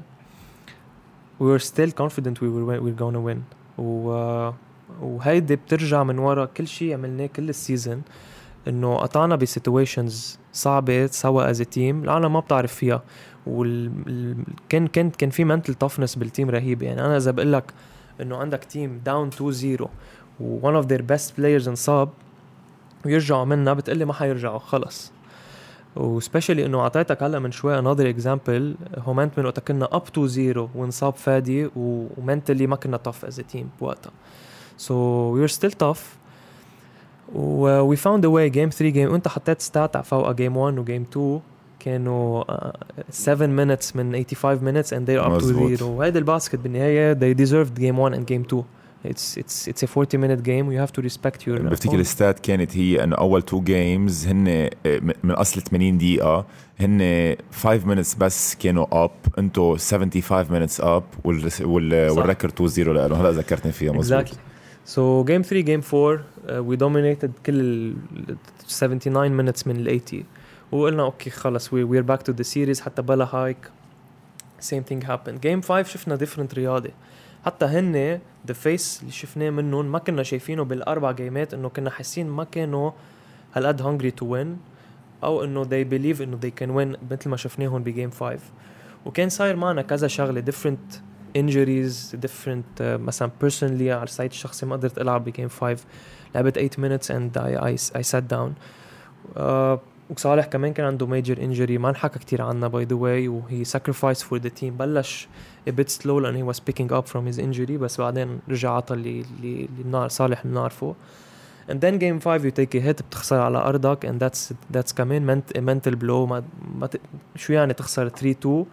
We were still confident we were we were gonna win. و uh, وهيدي بترجع من ورا كل شيء عملناه كل السيزون إنه قطعنا ب situations صعبة سوا as team العالم ما بتعرف فيها. وال... كان كان في mental toughness بال team رهيب يعني أنا إذا بقول لك إنه عندك team down 2 0 و one of their best players انصاب ويرجعوا منا بتقلي ما حيرجعوا خلص. و especially إنه أعطيتك هلأ من شوي another example هومنت من وقتها كنا up 2 0 وانصاب فادي و mentally ما كنا tough as team بوقتها. so we are still tough. we found a way game 3 game وأنت حطيت stat على فوق game 1 و game 2 كانوا 7 uh, minutes من 85 minutes and they're up to 0 وهيدا ال basket بالنهاية they deserved game 1 and game 2 it's it's it's a 40 minute game you have to respect your بفتكر ال stat كانت هي انه اول two games هن آه، من اصل 80 دقيقه هن 5 minutes بس كانوا up انتو 75 minutes up وال record 2 0 لهم هلا ذكرتني فيها مزبوط exactly. So game 3 game 4 uh, we dominated كل 79 minutes من ال 80 وقلنا okay خلص we we're back to the series حتى بلا هايك same thing happened game 5 شفنا different رياضي حتى هن the face اللي شفناه منهم ما كنا شايفينه بالأربع game ات إنه كنا حاسين ما كانوا هالقد hungry to win أو إنه they believe إنه they can win مثل ما شفناهم ب game 5 وكان صاير معنا كذا شغلة injuries different uh, مثلا personally على ال side الشخصي ما قدرت ألعب ب game 5 لعبت 8 minutes and I, I, I sat down. uh, وصالح كمان كان عنده major injury ما انحكى كثير عنها by the way وهي sacrifice for the team بلش bit slow لأنه he was picking up from his injury بس بعدين رجع عطى اللي اللي صالح بنعرفه and then game 5 you take a hit بتخسر على ارضك and that's that's كمان mental blow ما, ما ت... شو يعني تخسر؟ 3 2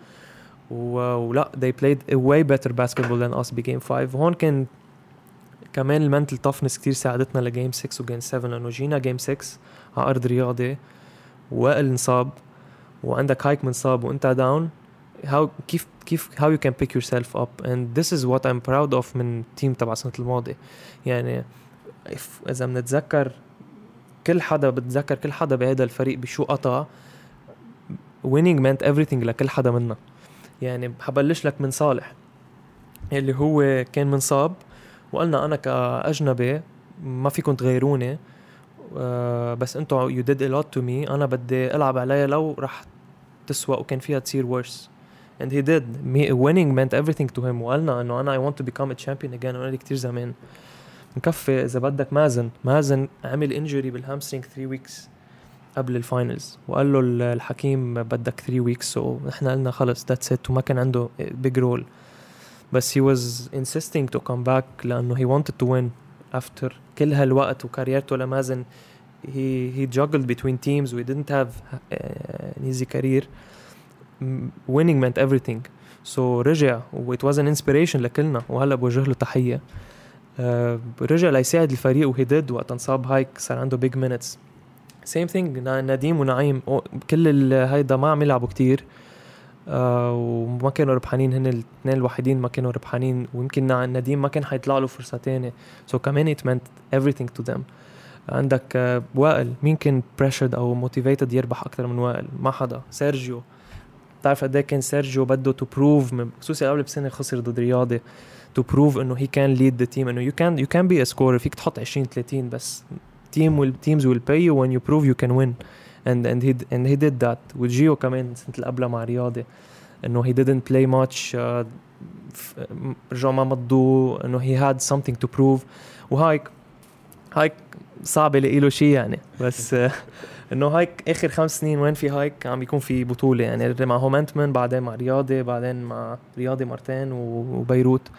ولا they played a way better basketball than us ب game 5 وهون كان كمان ال mental toughness كتير ساعدتنا ل game 6 و game 7 لأنه جينا game 6 على أرض رياضي وائل انصاب وعندك هايك منصاب وانت down how كيف كيف how you can pick yourself up. And this is what I'm proud of من team تبع السنة الماضية. يعني إذا بنتذكر كل حدا بتذكر كل حدا بهذا الفريق بشو قطع winning meant everything لكل حدا منا. يعني حبلش لك من صالح اللي هو كان منصاب وقلنا أنا كأجنبي ما فيكم تغيروني. بس أنتم you did a lot to me أنا بدي ألعب عليها لو رح تسوى وكان فيها تصير worse. And he did. Me winning meant everything to him. وقالنا إنه أنا I want to become a champion again. وأنا كثير زمان. مكفي إذا بدك مازن. مازن عمل injury بال hamstring 3 weeks قبل ال finals وقال له الحكيم بدك 3 weeks so نحن قلنا خلص that's it وما كان عنده big role بس he was insisting to come back لأنه he wanted to win after كل هالوقت وكاريرته لمازن he he juggled between teams. We didn't have uh, an easy career. Winning meant everything. So رجع و it was an inspiration لكلنا. وهلا بوجه له تحية. uh, رجع ليساعد الفريق وهي ديد وقت انصاب هايك صار عنده big minutes. Same thing نديم ونعيم. كل هيدا ما عم يلعبوا كتير. آه وما كانوا ربحانين هن الاثنين الوحيدين ما كانوا ربحانين ويمكن نديم ما كان حيطلع له فرصة تانية. سو so كمان it meant everything to them. عندك آه وائل. مين كان pressured أو motivated يربح أكثر من وائل؟ ما حدا. سيرجيو. بتعرف قد إيه كان سيرجيو بده to prove خصوصي قبل بسنة خسر ضد رياضي to prove إنه he can lead the team إنه you can you can be a scorer فيك تحط 20 30 بس will teams will pay you. When you prove you can win. And and he and he did that. وجيو كمان السنة اللي قبلها مع رياضي. إنه he didn't play much uh, رجعوا ما مضوا إنه he had something to prove. وهايك هايك صعب الاقي له شيء يعني. بس uh, إنه هايك آخر خمس سنين وين في هايك عم بيكون في بطولة يعني. مع هومنتمن بعدين مع رياضي بعدين مع رياضي مرتين وبيروت.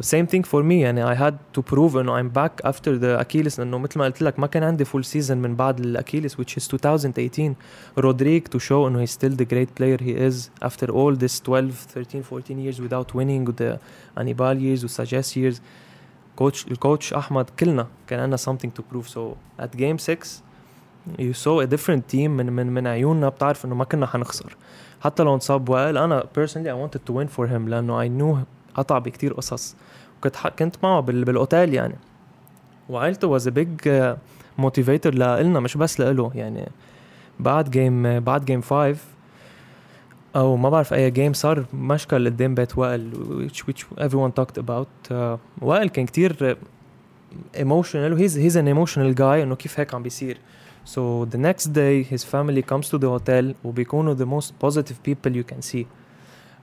same thing for me يعني I had to prove انه I'm back after the Achilles لأنه مثل ما قلت لك ما كان عندي full season من بعد ال Achilles which is 2018 رودريك to show انه he still the great player he is after all this 12 13 14 years without winning و the انيبال years وساجاس years. coach ال coach احمد كلنا كان عندنا something to prove. So at game 6 you saw a different team من من من عيوننا. بتعرف إنه ما كنا حنخسر. حتى لو انصاب وائل أنا personally I wanted to win for him لأنه I knew قطع بكتير قصص. وكنت كنت معه بالأوتيل يعني. وعائلته was big motivator لنا مش بس لإله يعني. بعد game بعد game 5 أو ما بعرف أي game صار مشكل قدام بيت وائل which, which everyone talked about. Uh, وائل كان كتير emotional he's he's an emotional guy إنه كيف هيك عم بيصير. So the next day his family comes to the hotel وبيكونوا the most positive people you can see.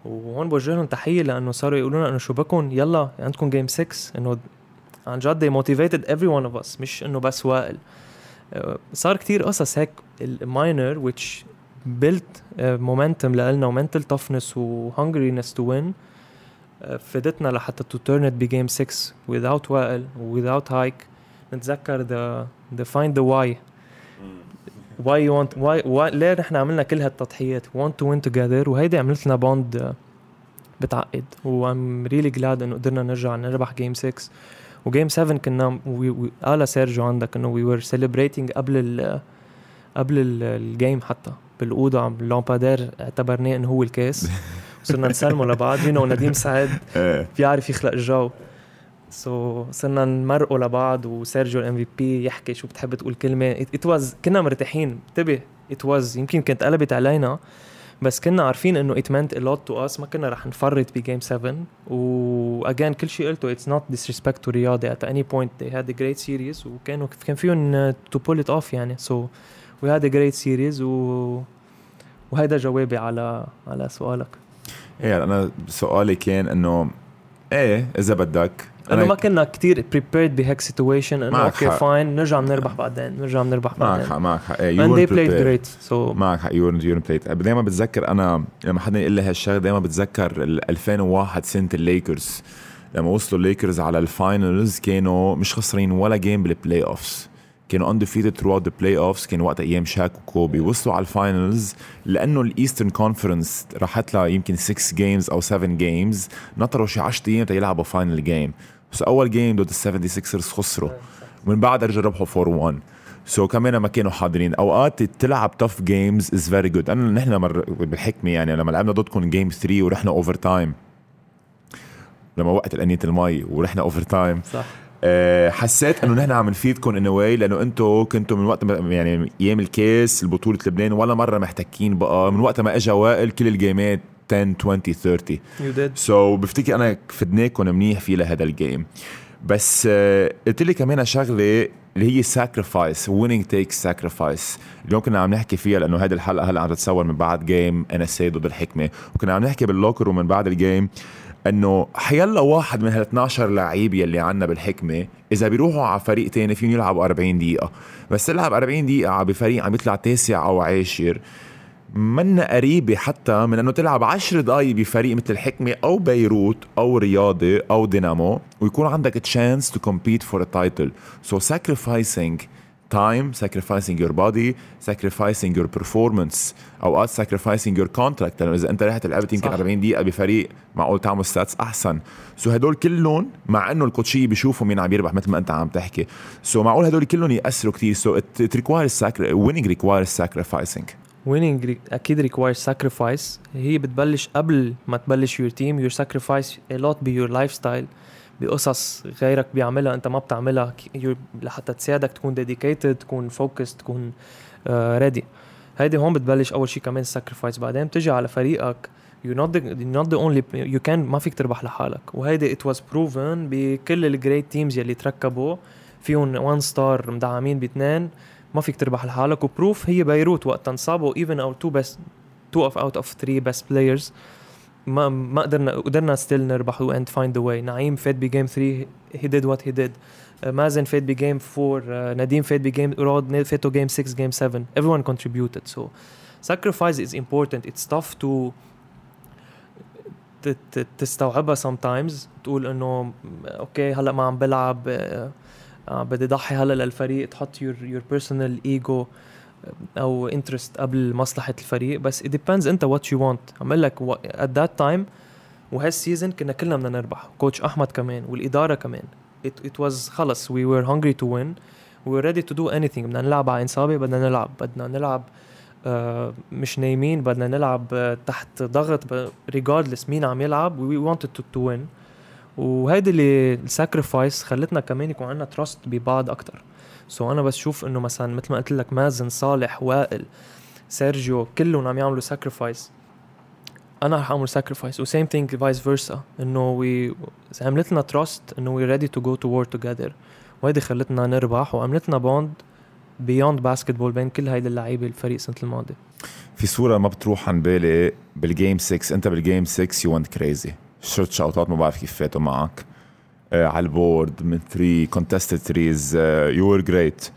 وهون بوجه لهم تحية لأنه صاروا يقولوا لنا إنه شو بكون يلا عندكم game 6 إنه عن جد they motivated every one of us. مش إنه بس وائل. صار كتير قصص هيك. ال minor which built momentum لنا و mental toughness و hungriness to win فادتنا لحتى to turn it ب game 6 without وائل without هايك نتذكر the the find the why you want why, why ليه نحن عملنا كل هالتضحيات؟ Want to win together. وهيدي عملت لنا bond بتعقد. و I'm really glad إنه قدرنا نرجع نربح game 6 و game 7 كنا قال سيرجيو عندك إنه we were celebrating قبل ال قبل ال game حتى. بالأوضة عم لامبادير اعتبرناه إنه هو الكاس. وصرنا نسلمه لبعض. هنا ونديم سعد إيه. بيعرف يخلق الجو so, صرنا نمرقوا لبعض وسيرجيو ال MVP يحكي شو بتحب تقول كلمة. it was كنا مرتاحين. انتبه. it was يمكن كانت قلبت علينا. بس كنا عارفين إنه it meant a lot to us ما كنا رح نفرط ب game 7 و again كل شيء قلته. it's not disrespect to رياضي at any point they had a great series. وكانوا كان فيهم to pull it off يعني. so we had a great series. و وهيدا جوابي على على سؤالك. إيه أنا سؤالي كان إنه إيه إذا بدك إنه ما كنا كثير prepared بهيك situation إنه معك أوكي. fine نرجع بنربح بعدين نرجع بنربح معك بعدين. حق معك حق. إيه played prepared. great so معك حق يورن يورن بلايت دايما بتذكر أنا لما حدا يقول لي هالشغلة دايما بتذكر ال 2001 سنة الليكرز. لما وصلوا الليكرز على ال finals كانوا مش خسرين ولا game بال playoffs كانوا undefeated throughout the playoffs. كان وقت أيام شاك وكوبي. وصلوا على ال finals لأنه ال Eastern Conference راحت لها يمكن 6 games أو 7 games نطروا شي 10 أيام تيلعبوا final game بس أول game ضد ال 76ers خسروا. ومن بعد رجعوا ربحوا 4 1 so كمان ما كانوا حاضرين أوقات تلعب tough games is very good انا نحن مر بالحكمة يعني لما لعبنا ضدكم game 3 ورحنا overtime لما وقت الأنينة المي ورحنا overtime صح. أه حسيت إنه نحن عم نفيدكم in a way لأنه أنتم كنتوا من وقت ما يعني أيام الكاس البطولة لبنان ولا مرة محتكين بقى. من وقت ما اجى وائل كل الجيمات. 10 20 30 you did. so, بفتكر أنا فدناكم منيح في لهذا ال game بس آه، قلت لي كمان شغلة اللي هي sacrifice winning take sacrifice اليوم كنا عم نحكي فيها لأنه هذه الحلقة هلأ عم تتصور من بعد game ان اس ضد الحكمه وكنا عم نحكي بال locker ومن بعد ال game إنه حيلا واحد من هال 12 لعيب يلي عنا بالحكمة إذا بيروحوا على فريق تاني فيهم يلعبوا 40 دقيقة. بس تلعب 40 دقيقة بفريق عم يطلع تاسع أو عاشر منا قريبة حتى من أنه تلعب عشر دقايق بفريق مثل الحكمة أو بيروت أو رياضي أو دينامو ويكون عندك chance to compete for a title. So sacrificing time sacrificing your body sacrificing your performance أوقات sacrificing your contract. لأنه إذا أنت رحت لعبت يمكن صح. 40 دقيقة بفريق معقول تعمل stats أحسن. so هدول كلهم مع إنه ال coaches بيشوفوا مين عم يربح مثل ما أنت عم تحكي. so معقول هدول كلهم يأثروا كثير so it, it requires winning requires sacrificing. Winning أكيد requires sacrifice. هي بتبلش قبل ما تبلش your team. Your sacrifice a lot ب your lifestyle. بقصص غيرك بيعملها أنت ما بتعملها. لحتى تساعدك تكون dedicated تكون focused تكون uh, ready. هيدي هون بتبلش أول شيء كمان sacrifice. بعدين بتجي على فريقك. You're not the, you're not the only you can ما فيك تربح لحالك. وهيدي it was proven بكل ال great teams يلي تركبوا فيهم one star مدعمين باثنين. ما فيك تربح لحالك. و proof هي بيروت وقت انصابوا even أو two بس two of out of 3 best players ما ما قدرنا قدرنا still نربح and find the way نعيم فات ب game 3 he did what he did مازن فات ب game 4 نديم فات ب game رود فاتوا game 6 game 7 everyone contributed. So sacrifice is important. It's tough to تستوعبها sometimes. تقول إنه أوكي هلأ ما عم بلعب آه، بدي ضحي هلا للفريق. تحط your your personal ego أو interest قبل مصلحة الفريق. بس it depends أنت what you want. عم أقول لك at that time وهال season كنا كلنا بدنا نربح. coach أحمد كمان والإدارة كمان. It, it was خلص we were hungry to win. We were ready to do anything. بدنا نلعب على انصابه بدنا نلعب. بدنا نلعب آه مش نايمين. بدنا نلعب آه تحت ضغط. regardless مين عم يلعب we wanted to, to win. وهيدي اللي ال sacrifice خلتنا كمان يكون عندنا trust ببعض أكثر so أنا بس شوف إنه مثلا مثل ما قلت لك مازن صالح وائل سيرجيو كلهم عم يعملوا sacrifice أنا رح أعمل sacrifice و same thing vice versa إنه وي عملت لنا trust إنه we ready to go to war together وهيدي خلتنا نربح وعملت لنا bond beyond basketball بين كل هيدي اللعيبة الفريق السنة الماضية. في صورة ما بتروح عن بالي بال game 6 أنت بال game 6 you went crazy shoot شوتات ما بعرف كيف فاتوا معك. آه على البورد من 3 contested threes you were great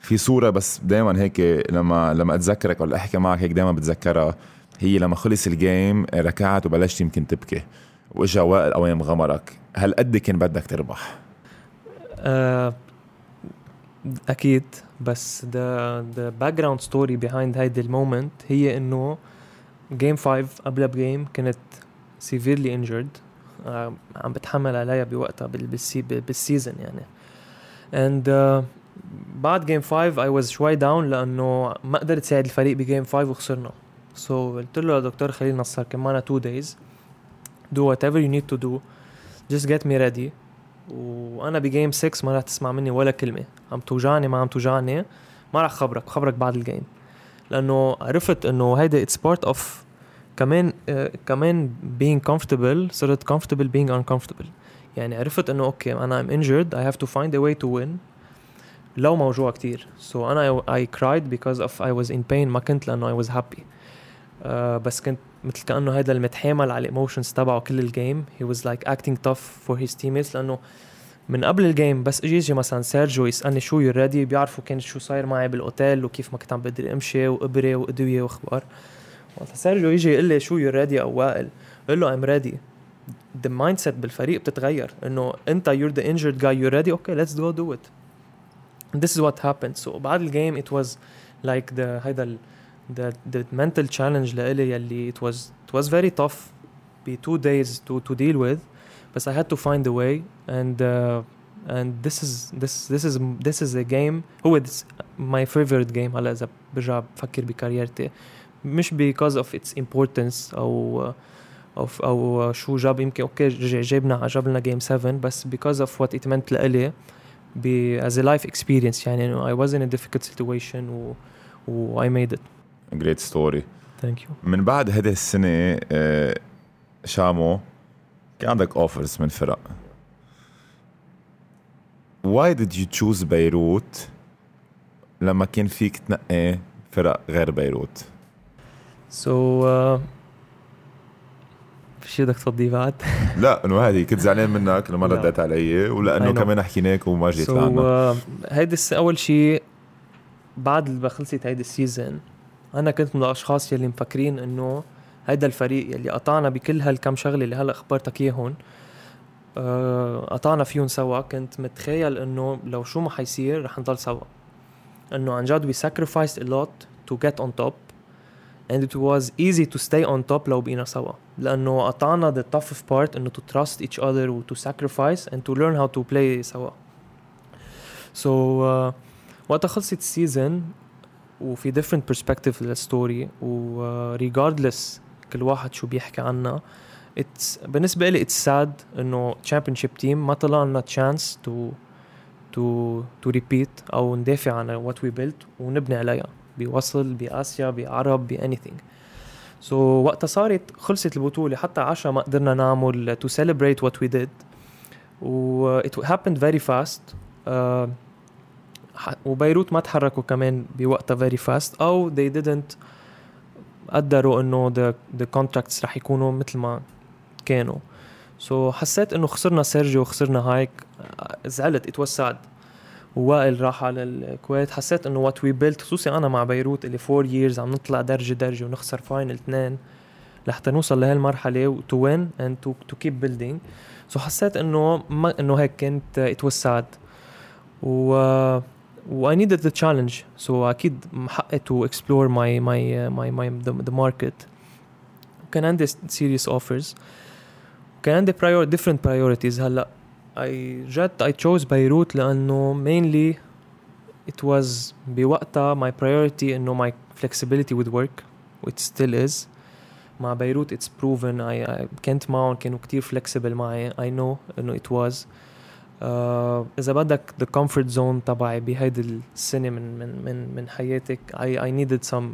في صورة بس دائما هيك لما لما أتذكرك ولا أحكي معك هيك دائما بتذكرها. هي لما خلص ال game ركعت وبلشت يمكن تبكي. وإجا وائل قوام غمرك هل قد كان بدك تربح؟ آه، أكيد. بس the the background story behind هيدي ال moment هي إنه game 5 قبلها ب game كنت severely injured. آه، عم بتحمل عليها بوقتها بال- بالسي بال season يعني. And uh, بعد game 5 I was شوي down لأنه ما قدرت ساعد الفريق ب game 5 وخسرنا. So قلت له لدكتور خليل نصر كان معنا 2 days. Do whatever you need to do. Just get me ready. وأنا ب game 6 ما رح تسمع مني ولا كلمة. عم توجعني ما عم توجعني. ما رح خبرك. خبرك بعد ال game لأنه عرفت إنه هيدا it's part of كمان آه كمان being comfortable صرت comfortable being uncomfortable. يعني عرفت إنه okay أنا I'm injured I have to find a way to win. لو موجوع كتير. So أنا I cried because of I was in pain ما كنت لأنه I was happy. آه بس كنت مثل كأنه هيدا متحامل على ال emotions تبعه كل ال game he was like acting tough for his teammates لأنه من قبل ال game بس أجي يجي مثلا سيرجيو يسألني شو you ready بيعرفوا كان شو صاير معي بالأوتيل وكيف ما كنت عم بقدر أمشي وإبرة وأدوية وأخبار. وقت سيرجيو يجي يقول لي شو يو ريدي أو وائل بقول له ام ريدي the mindset بالفريق بتتغير انه انت you're the injured guy you're ready okay let's go do it this is what happened so بعد الجيم it was like the هيدا the the mental challenge لإلي يلي it was it was very tough be two days to to deal with بس I had to find a way and uh, and this is this this is this is a game هو this my favorite game هلا اذا برجع بفكر ب career تي مش because of its importance أو uh, أو أو شو جاب يمكن okay جابنا جاب لنا game 7 بس because of what it meant لإلي as a life experience يعني انه I was in a difficult situation و, و I made it great story thank you من بعد هذه السنة آه، شامو كان عندك offers من فرق why did you choose بيروت لما كان فيك تنقي فرق غير بيروت so uh, في شيء بدك تفضيه بعد؟ لا إنه هذه كنت زعلان منك لما رديت علي ولأنه كمان حكيناك وما جيت so, لعنا uh, هيدي أول شيء بعد ما خلصت هيدي السيزون أنا كنت من الأشخاص يلي مفكرين إنه هيدا الفريق يلي قطعنا بكل هالكم شغلة اللي هلأ أخبرتك اياهم آه، قطعنا فيهم سوا. كنت متخيل إنه لو شو ما حيصير رح نضل سوا. إنه عن جد we sacrificed a lot to get on top. And it was easy to stay on top لو بقينا سوا. لأنه قطعنا the toughest part إنه to trust each other و to sacrifice and to learn how to play سوا. So uh, وقتها خلصت السيزون وفي different perspective لل story و uh, regardless كل واحد شو بيحكي عنا it's بالنسبة لي it's sad إنه championship team ما طلع لنا chance to to to repeat أو ندافع عن what we built ونبني عليها. بوصل بآسيا بعرب ب anything. So وقتها صارت خلصت البطولة حتى عشرة ما قدرنا نعمل to celebrate what we did و happened very fast. uh, وبيروت ما تحركوا كمان بوقتها very fast. أو they didn't قدروا إنه the, the contracts رح يكونوا مثل ما كانوا. so حسيت إنه خسرنا سيرجيو وخسرنا هايك. زعلت it was sad ووائل راح على الكويت. حسيت إنه what we built خصوصي أنا مع بيروت اللي four years عم نطلع درجة درجة ونخسر final اثنين لحتى نوصل لهالمرحلة to win and to to keep building so حسيت إنه ما إنه هيك كنت it was sad و و I needed the challenge. So أكيد حقي explore my my my my the, the market. كان عندي serious offers. كان عندي prior different priorities. هلأ I جد I chose بيروت لأنه mainly it was بوقتها my priority إنه my flexibility with work which still is مع بيروت it's proven I, I كنت معهم كانوا كتير flexible معي I know إنه it was uh, اذا بدك the comfort zone تبعي بهيدي السنه من من من من حياتك I, I needed some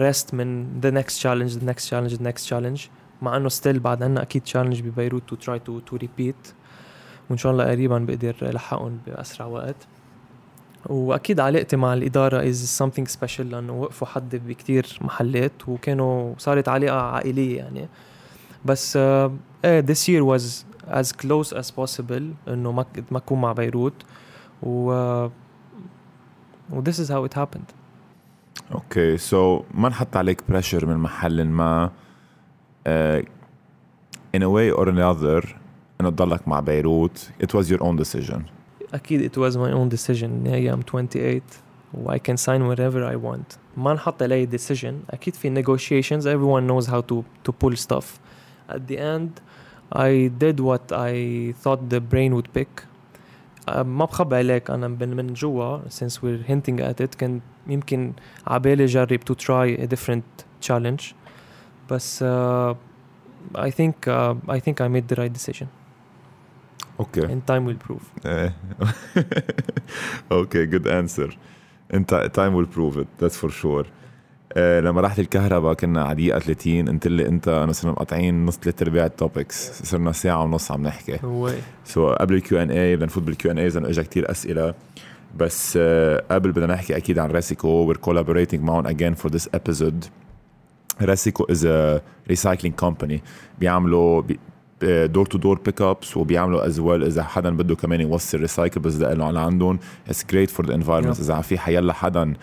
rest من the next challenge the next challenge the next challenge مع انه ستيل بعد عنا اكيد challenge ببيروت to try to to repeat وإن شاء الله قريبا بقدر ألحقهم بأسرع وقت. وأكيد علاقتي مع الإدارة is something special لأنه وقفوا حد بكتير محلات وكانوا صارت علاقة عائلية يعني. بس uh, إيه this year was as close as possible إنه ما ما أكون مع بيروت. و و this is how it happened. أوكي سو ما نحط عليك بريشر من محل ما uh, in a way or another انه تضلك مع بيروت it was your own decision اكيد it was my own decision نهاية I'm 28 و I can sign wherever I want ما نحط علي decision اكيد في negotiations everyone knows how to to pull stuff at the end I did what I thought the brain would pick uh, ما بخبي عليك انا من من جوا since we're hinting at it كان يمكن عبالي جرب to try a different challenge بس uh, I think uh, I think I made the right decision Okay. and time will prove. okay good answer. انت time will prove it that's for sure. آه، لما رحت الكهرباء كنا على دقيقة 30 قلت لي أنت أنا صرنا مقاطعين نص ثلاث ارباع ال topics صرنا ساعة ونص عم نحكي. so, قبل ال Q and A بدنا نفوت بال Q and A إذا اجى كثير أسئلة. بس uh, قبل بدنا نحكي أكيد عن Recyco we're collaborating معهم again for this episode. Recyco is a recycling company بيعملوا door to door pick ups وبيعملوا as well إذا حدا بده كمان يوصل recyclables له على عندهم. it's great for the environment إذا في حيلا حدا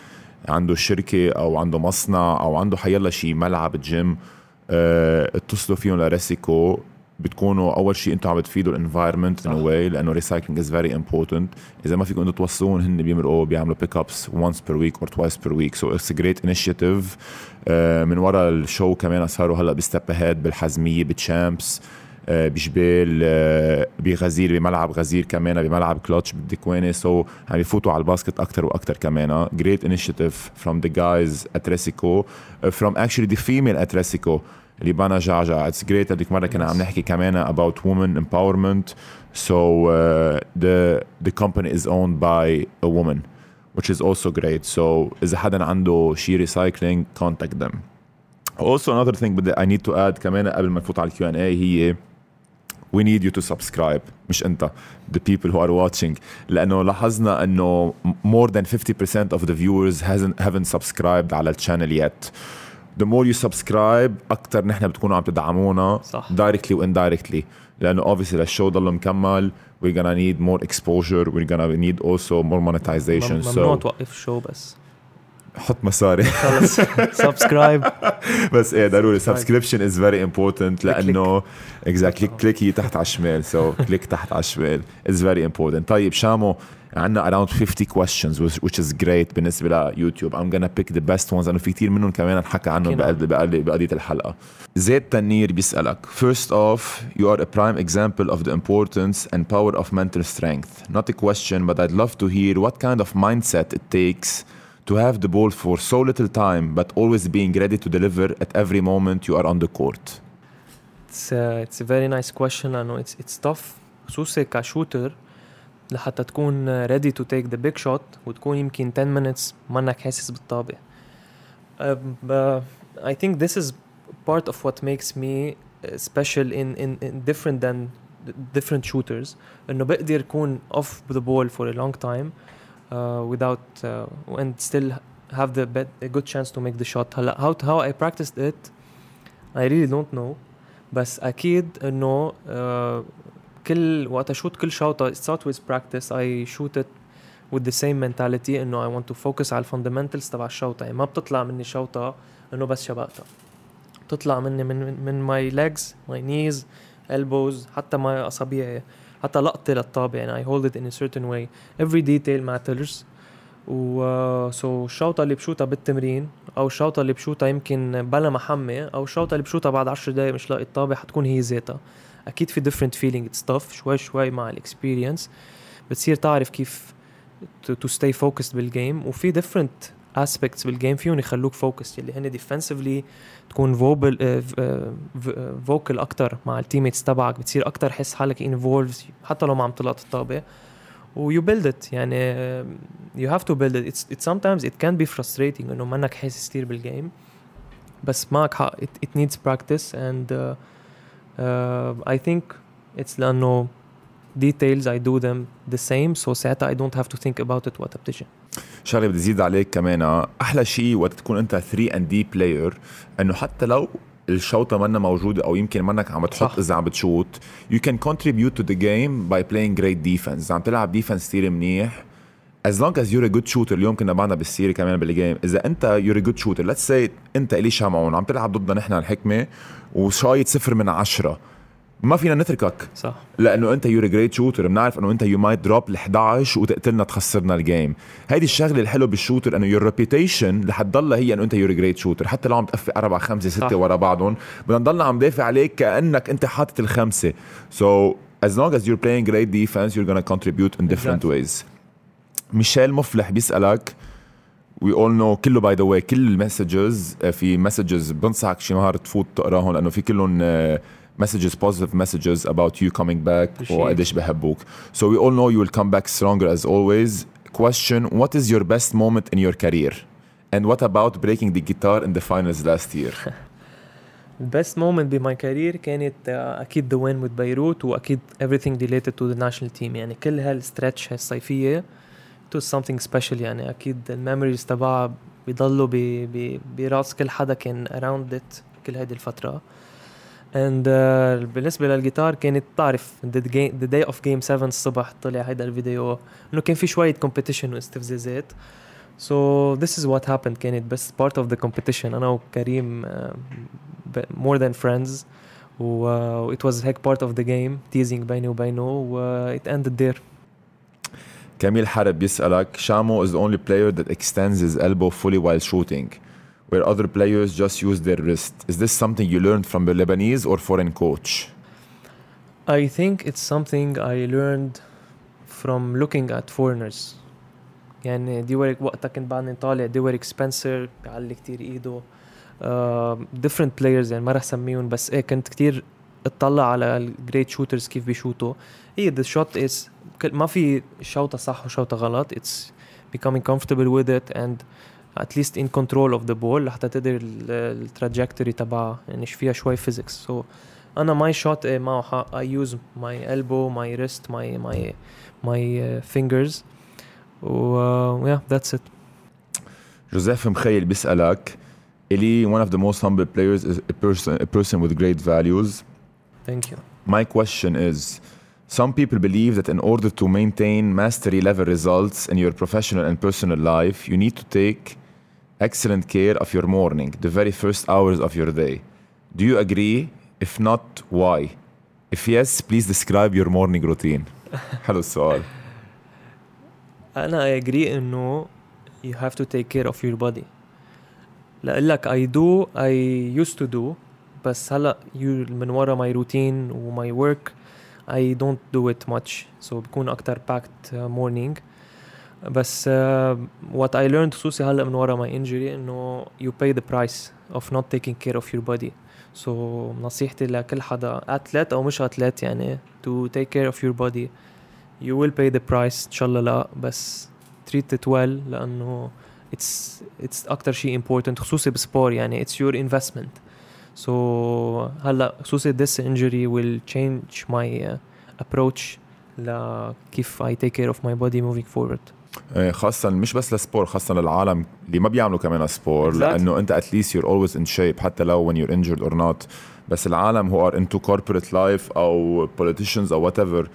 عنده شركة أو عنده مصنع أو عنده حيلا شي ملعب جيم آه اتصلوا فيهم ل Recyco. بتكونوا أول شيء أنتم عم بتفيدوا ال environment in a way لأنه recycling is very important إذا ما فيكم أنتم توصلون هن بيمرقوا بيعملوا pick ups once per week or twice per week so it's great initiative من ورا ال show كمان صاروا هلأ ب Step Ahead بالحزمية ب Champs آه، بجبال آه، بغزير بملعب غزير كمان بملعب كلتش بالدكوانه so عم يفوتوا على ال basket أكثر وأكثر كمان great initiative from the guys at Recyco from actually the female at Recyco لبانا جعجع it's great هذيك مرة كنا عم نحكي كمان about women empowerment. So uh, the the company is owned by a woman which is also great. So إذا حدا عنده شي recycling contact them. Also another thing بدي I need to add كمان قبل ما نفوت على ال Q and A هي we need you to subscribe مش انت the people who are watching لأنه لاحظنا انه more than 50% of the viewers hasn't haven't subscribed على الشانل yet the more you subscribe أكثر نحن بتكونوا عم تدعمونا صح. directly و indirectly لأنه obviously للشو ضل مكمل we're gonna need more exposure we're gonna need also more monetization ممنوع so توقف الشو بس حط مصاري. سبسكرايب بس إيه ضروري. subscription is very important لأنه exactly click هي تحت على الشمال. so click تحت على الشمال. is very important طيب شامو عندنا around 50 questions which is great بالنسبة ل YouTube I'm gonna pick the best ones. لأنه في كثير منهم كمان انحكى عنهم بقضيه الحلقة. زيد تنير بيسألك. first of you are a prime example of the importance and power of mental strength. Not a question but I'd love to hear what kind of mindset it takes to have the ball for so little time but always being ready to deliver at every moment you are on the court It's a, it's a very nice question لأنه it's, it's tough خصوصي كشوتر لحتى تكون ready to take the big shot وتكون يمكن 10 minutes منك حاسس بالطابة. Um, but I think this is part of what makes me uh, special in, in, in different than different shooters انه بقدر اكون off the ball for a long time uh, without uh, and still have the bet, a good chance to make the shot how how I practiced it I really don't know بس أكيد انه uh, كل وقت اشوت كل شوطه it starts with practice I shoot it with the same mentality انه I want to focus على الفاندمنتالز تبع الشوطه يعني ما بتطلع مني شوطه انه بس شبكتها بتطلع مني من من my legs my knees elbows حتى my اصابعي حتى لقطة للطابه يعني I hold it in a certain way. Every detail matters. و سو الشوطة اللي بشوتها بالتمرين أو الشوطة اللي بشوتها يمكن بلا محمي أو الشوطة اللي بشوتها بعد 10 دقائق مش لاقي الطابه حتكون هي ذاتها. أكيد في different feeling it's tough شوي شوي مع الاكسبيرينس بتصير تعرف كيف to, to stay focused بالجيم وفي different اسبكتس بالجيم فيهم يخلوك فوكس اللي هن ديفنسفلي تكون فوبل vocal أكثر مع ال teammates تبعك بتصير أكثر حس حالك involved حتى لو ما عم تلقط الطابة. و you build it يعني you have to build it sometimes it can be frustrating إنه منك حاسس كثير بال game بس معك حق it needs practice and I think it's لأنه details I do them the same. So ساعتها I don't have to think about it. وقتها بتجي شغلة بدي زيد عليك كمان. أحلى شيء وقت تكون أنت 3 and D player إنه حتى لو الشوطة منا موجودة أو يمكن منك عم تحط. إذا عم بتشوت you can contribute to the game by playing great defense. عم تلعب defense كثير منيح. As long as you're a good shooter اليوم كنا بعنا بال series كمان بال game إذا أنت you're a good shooter let's say أنت إلي شامعون عم تلعب ضدنا نحن الحكمه وشايط صفر من عشرة. ما فينا نتركك. صح. لأنه أنت you're a great shooter بنعرف إنه أنت you might drop ال 11 وتقتلنا تخسرنا ال game هيدي الشغلة الحلوة بال shooter إنه يور reputation رح تضلها هي إنه أنت you're a great shooter حتى لو عم تقفي أربع خمسة. ستة ورا بعضهم بدنا نضلنا عم دافع عليك كأنك أنت حاطط الخمسة. so, as long as you're playing great defense you're gonna contribute in different Exactly. ways. ميشيل مفلح بيسألك We all know كله by the way كل ال messages في messages بنصحك شي نهار تفوت تقراهم لأنه في كلهم messages positive messages about you coming back Appreciate. وقديش بحبوك so we all know you will come back stronger as always question what is your best moment in your career and what about breaking the guitar in the finals last year البيست مومنت بماي كارير كانت آه، اكيد ذا وين وذ بيروت واكيد everything related to the national team يعني كل هالستريتش هالصيفيه it was something special يعني اكيد الميموريز تبعها بيضلوا براس كل حدا كان اراوند ات كل هيدي الفتره اند uh, بالنسبه للجيتار كانت تعرف ذا داي اوف جيم 7 الصبح طلع هيدا الفيديو انه كان في شويه كومبيتيشن واستفزازات So this is what happened كانت بس part of the competition أنا وكريم uh, more than friends و uh, it was هيك part of the game teasing بيني وبينه و it ended there كميل حرب بيسألك Shamo is the only player that extends his elbow fully while shooting where other players just use their wrist. Is this something you learned from the Lebanese or foreign coach? I think it's something I learned from looking at foreigners. يعني ديوريك وقتها كنت بعدني طالع ديوريك سبنسر بيعلي كتير ايده ديفرنت uh, بلايرز يعني ما رح سميهم بس ايه كنت كتير اطلع على الجريت شوترز كيف بيشوتوا ايه ذا شوت از ما في شوطه صح وشوطه غلط اتس becoming comfortable with it and at least in control of the ball لحتى تقدر التراجكتوري تبعها يعني فيها شوي physics so انا ماي شوت معه حق I use my elbow my wrist my my my uh, fingers و yeah that's it جوزيف مخيل بيسألك Eli, one of the most humble players, is a person, a person with great values. Thank you. My question is Some people believe that in order to maintain mastery level results in your professional and personal life, you need to take excellent care of your morning, the very first hours of your day. Do you agree? If not, why? If yes, please describe your morning routine. حلو السؤال. أنا I agree إنه you have to take care of your body. لك I do I used to do بس هلا من ورا my routine و my work I don't do it much so بكون أكتر packed morning بس uh, what I learned خصوصي هلا من ورا my injury انه you pay the price of not taking care of your body so نصيحتي لكل حدا اتلت أو مش اتلت يعني to take care of your body you will pay the price ان شاء الله لا بس treat it well لأنه it's it's أكثر شيء important خصوصي بسبور يعني it's your investment so هلا خصوصي injury will change my uh, approach لكيف I take care of my body moving forward إيه، خاصة مش بس للسبور خاصة للعالم اللي ما بيعملوا كمان سبور exactly. لأنه أنت at least you're always in shape حتى لو when you're injured or not بس العالم who are into corporate life أو politicians أو whatever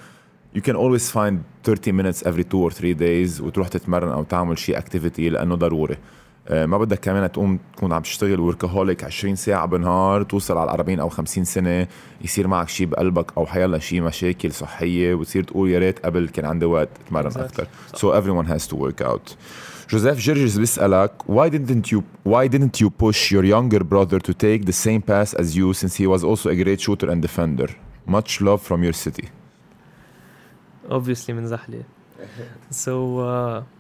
you can always find 30 minutes every two or three days وتروح تتمرن أو تعمل شيء activity لأنه ضروري آه، ما بدك كمان تقوم تكون عم تشتغل وركهوليك 20 ساعة بالنهار توصل على 40 أو 50 سنة يصير معك شيء بقلبك أو حيلا شيء مشاكل صحية وتصير تقول يا ريت قبل كان عندي وقت اتمرن أكثر so everyone has to work out جوزيف جرجس بيسألك why didn't you why didn't you push your younger brother to take the same path as you since he was also a great shooter and defender much love from your city obviously من زحلة so uh,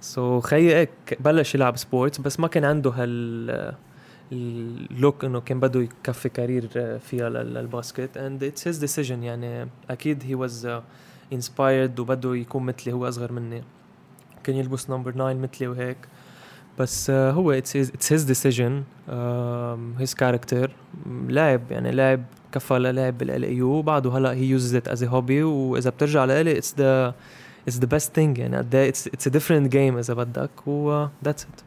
so, خيي بلش يلعب sports بس ما كان عنده هال ال look إنه كان بده يكفي career فيها لل basket. and it's his decision يعني أكيد he was inspired وبده يكون مثلي هو أصغر مني. كان يلبس number 9 مثلي وهيك. بس uh, هو it's his decision his character لاعب يعني لاعب كفى للاعب بال LAU بعده هلا he uses it as hobby وإذا بترجع لإلي اتس the it's the best thing يعني قد it's it's a different game إذا بدك و that's it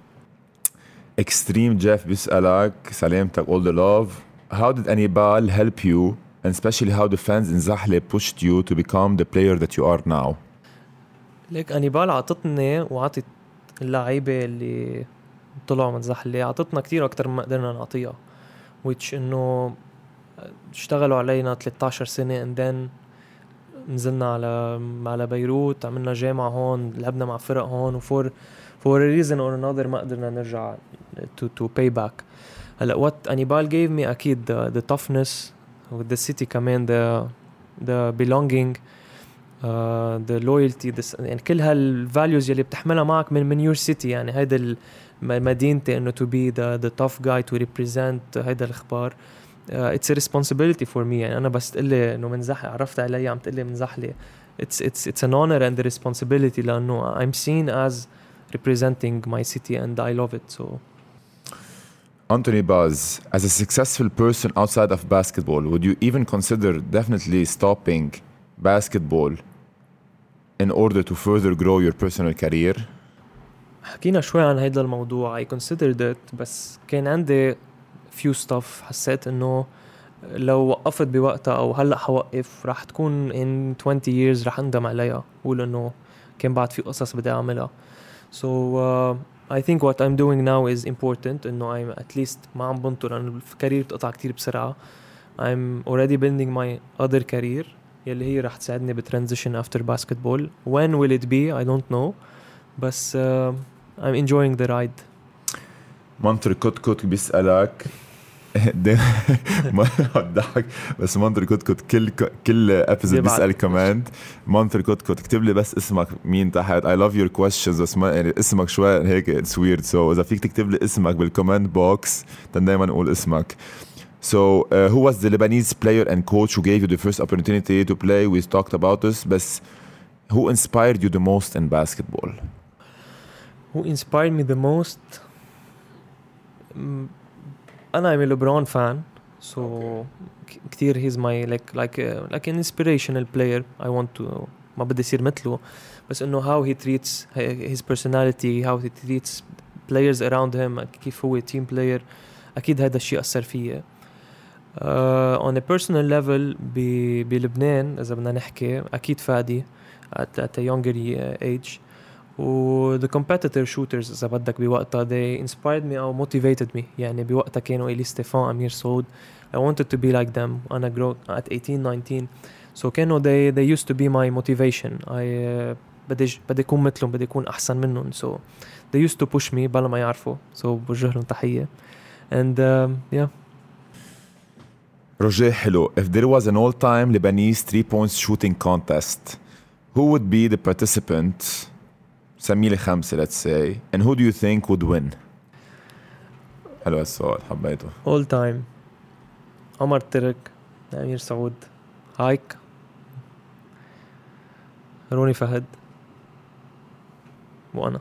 Extreme Jeff بيسألك سلامتك all the love how did Anibal help you and especially how the fans in Zahle pushed you to become the player that you are now ليك انيبال عطتني وعطت اللعيبه اللي طلعوا من زحله عطتنا كثير أكثر مما قدرنا نعطيها which انه اشتغلوا علينا 13 سنه and then نزلنا على على بيروت عملنا جامعة هون لعبنا مع فرق هون و for for reason or another ما قدرنا نرجع to to pay back هلأ what Anibal gave me أكيد the toughness the city كمان the the belonging the uh, loyalty يعني كل هال values يلي بتحملها معك من من your city يعني هيدا مدينتي إنه to be the the tough guy to represent هيدا الأخبار. اتس ريسبونسبيلتي فور مي يعني انا بس تقلي انه من زحله عرفت علي عم تقلي من زحله اتس اتس اتس ان اونر اند ريسبونسبيلتي لانه I'm seen as representing my city and I love it so Anthony Buzz, as a successful person outside of basketball, would you even consider definitely stopping basketball in order to further grow your personal career? حكينا شوي عن هيدا الموضوع I considered it بس كان عندي few stuff. حسيت إنه لو وقفت بوقتها أو هلأ حوقف رح تكون in 20 years رح أندم عليها. بقول إنه كان بعد في قصص بدي أعملها. Uh, I think what I'm doing now is important. إنه at least ما عم بنطر لأنه الكارير بتقطع كتير بسرعة. I'm already building my other career يلي هي رح تساعدني ب transition after basketball. When will it be I don't know. بس uh, I'm enjoying the ride. منطر كوت كوت بيسألك ما بضحك بس منطر كوت كوت كل كل episode بيسأل comment منطر كوت كوت اكتب لي بس اسمك. مين تحت؟ I love your questions بس ما يعني اسمك شوي هيك it's weird so إذا فيك تكتب لي اسمك بال comment box دائما نقول اسمك. So, uh, who was the Lebanese player and coach who gave you the first opportunity to play? We talked about this, but who inspired you the most in basketball? Who inspired me the most? أنا am LeBron fan so كثير he's my like like like an inspirational player I want to ما بدي اصير مثله بس انه how he treats his personality how he treats players around him كيف هو team player أكيد هذا الشيء اثر فيي on a personal level بلبنان اذا بدنا نحكي أكيد فادي at, at a younger age و the competitor shooters اذا بدك بوقتها they inspired me او motivated me يعني بوقتها كانوا الي ستيفان امير سعود I wanted to be like them انا grow at 18 19 so كانوا they they used to be my motivation I uh, بدي بدي اكون مثلهم بدي اكون احسن منهم so they used to push me بلا ما يعرفوا so بوجه لهم تحيه and uh, yeah روجيه حلو if there was an all-time Lebanese three points shooting contest who would be the participant سمي لي خمسه let's say and who do you think would win حلو السؤال حبيته all time عمر ترك امير سعود هايك روني فهد وانا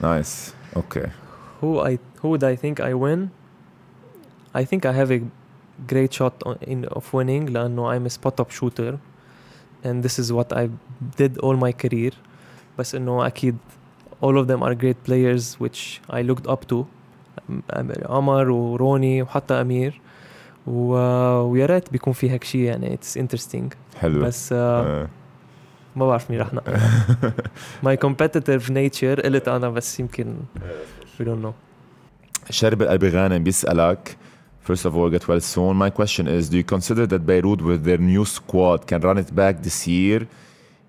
نايس اوكي who I who would I think I win I think I have a great shot in of winning لأنه I'm a spot up shooter and this is what I did all my career بس انه اكيد all of them are great players which I looked up to عمر وروني وحتى امير و... ويا ريت بيكون في هيك شيء يعني اتس انترستينج حلو بس آه ما بعرف مين رح نقل ماي كومبتيتيف نيتشر قلت انا بس يمكن we don't know شارب القلبي غانم بيسألك First of all, get well soon. My question is Do you consider that Beirut, with their new squad, can run it back this year?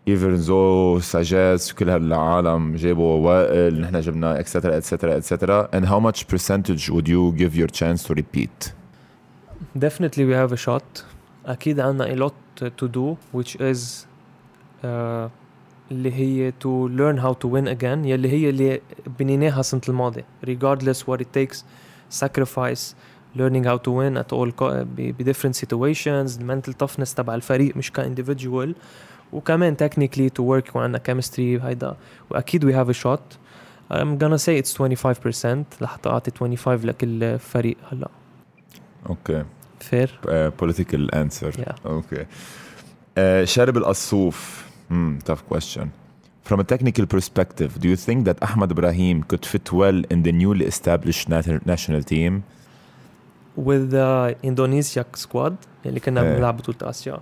even though Sagesse كل هالعالم جابوا وائل نحن جبنا extra extra extra and how much percentage would you give your chance to repeat definitely we have a shot أكيد عنا a lot to do which is uh, اللي هي to learn how to win again يلي هي اللي بنيناها السنة الماضية regardless what it takes sacrifice learning how to win at all ب different situations mental toughness تبع الفريق مش ك individual وكمان technically to work يكون chemistry هيدا. وأكيد we have a shot I'm gonna say it's 25% لحتى اعطي 25 لكل فريق هلا. Okay. Fair political answer okay. Uh, شربل القصوف. Hmm, Tough question From a technical perspective, do you think that Ahmad Ibrahim could fit well in the newly established nat national team? With the Indonesia squad, اللي كنا بنلعب بطولة آسيا.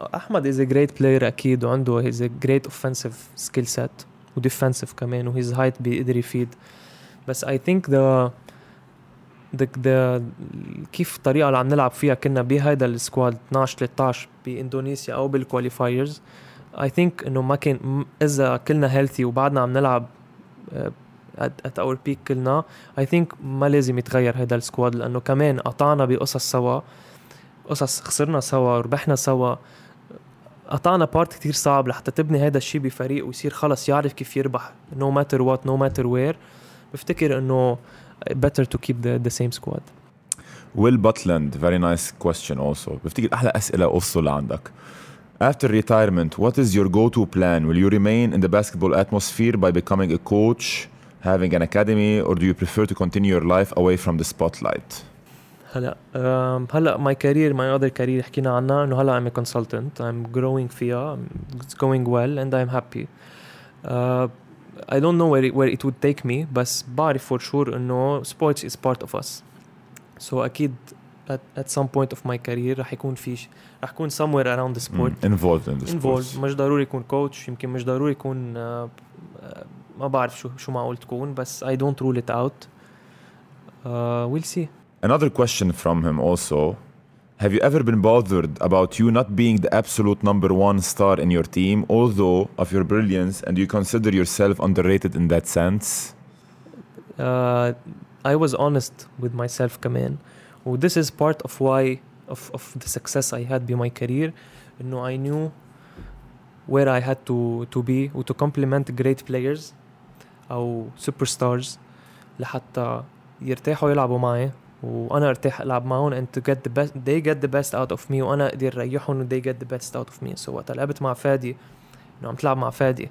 أحمد is great player أكيد وعنده his great offensive skill set و defensive كمان و his height بيقدر يفيد. بس I think the the كيف الطريقة اللي عم نلعب فيها كنا بهيدا ال squad 12 13 بإندونيسيا أو بال qualifiers I think إنه ما كان إذا كلنا healthy وبعدنا عم نلعب at our peak كلنا I think ما لازم يتغير هذا ال squad لأنه كمان قطعنا بقصص سوا قصص خسرنا سوا ربحنا سوا. قطعنا بارت كتير صعب لحتى تبني هذا الشيء بفريق ويصير خلص يعرف كيف يربح نو ماتر وات نو ماتر وير بفتكر انه better to keep the, the same squad Will Butland very nice question also بفتكر أحلى اسئله اوصل لعندك After retirement, what is your go-to plan? Will you remain in the basketball atmosphere by becoming a coach, having an academy, or do you prefer to continue your life away from the spotlight? هلا هلا my career my other career حكينا عنها انه هلا I'm consultant I'm growing فيها it's going well and I'm happy uh, I don't know where it, where it would take me بس بعرف for sure انه sports is part of us so أكيد at, at some point of my career رح يكون في رح يكون somewhere around the sport Mm, involved in the involved sports. مش ضروري يكون coach يمكن مش ضروري يكون آه، آه، ما بعرف شو شو معقول تكون بس I don't rule it out uh, we'll see Another question from him also. Have you ever been bothered about you not being the absolute number one star in your team, although of your brilliance, and you consider yourself underrated in that sense? uh, I was honest with myself كمان و this is part of why of, of the success I had by my career انه I knew where I had to to be و to complement great players او superstars لحتى يرتاحوا يلعبوا معي وأنا ارتاح العب معهم and to get the best they get the best out of me وأنا أقدر ريحهم they get the best out of me so وقت لعبت مع فادي انه عم تلعب مع فادي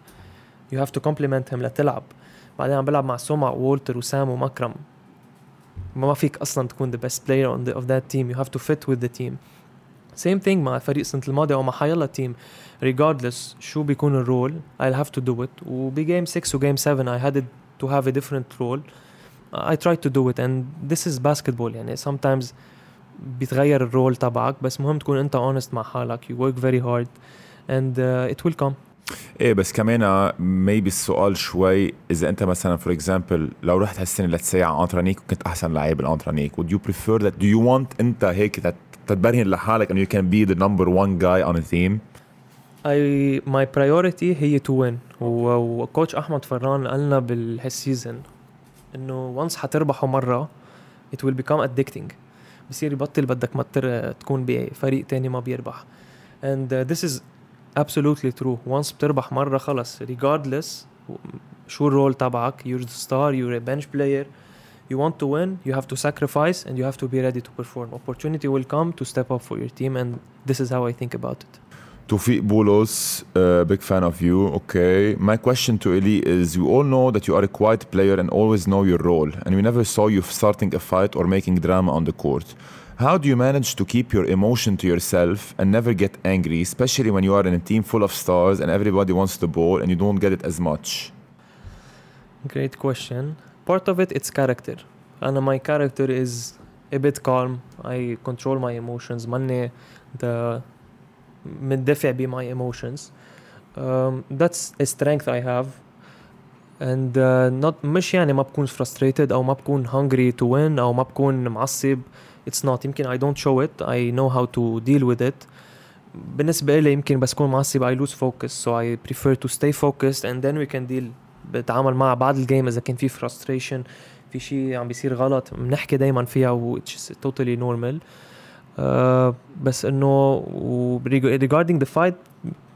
you have to compliment him لتلعب بعدين عم بلعب مع سمع وولتر وسام ومكرم ما فيك أصلا تكون the best player on the, of that team you have to fit with the team same thing مع فريق السنة الماضية أو مع حيلا تيم regardless شو بيكون ال role I'll have to do it وب game 6 و game 7 I had it to have a different role I tried to do it and this is basketball. يعني sometimes بيتغير ال role تبعك بس مهم تكون أنت honest مع حالك. You work very hard and uh, it will come. إيه بس كمان maybe السؤال شوي إذا أنت مثلا for example لو رحت هالسنة لتساي على انترانيك وكنت أحسن لعيب بالانترانيك would you prefer that do you want أنت هيك تت- تتبرهن لحالك انه you can be the number one guy on a team I my priority هي to win. و coach أحمد فران قالنا بالهالسيزون انه once حتربحوا مره it will become addicting بصير يبطل بدك ما تر- تكون بفريق تاني ما بيربح and uh, this is absolutely true once بتربح مره خلص regardless شو الرول تبعك you're the star you're a bench player you want to win you have to sacrifice and you have to be ready to perform opportunity will come to step up for your team and this is how I think about it Tufik Boulos, uh, big fan of you. Okay. My question to Eli is We all know that you are a quiet player and always know your role, and we never saw you starting a fight or making drama on the court. How do you manage to keep your emotion to yourself and never get angry, especially when you are in a team full of stars and everybody wants the ball and you don't get it as much? Great question. Part of it, it's character. And my character is a bit calm. I control my emotions. Money, the مندفع ب my emotions. Um, that's a strength I have. And uh, not مش يعني ما بكون frustrated أو ما بكون hungry to win أو ما بكون معصب. It's not. يمكن I don't show it. I know how to deal with it. بالنسبة لي يمكن بس كون معصب I lose focus so I prefer to stay focused and then we can deal بتعامل معها بعد ال game اذا كان في frustration في شيء عم بيصير غلط بنحكي دائما فيها و is totally normal uh, بس إنه و regarding the fight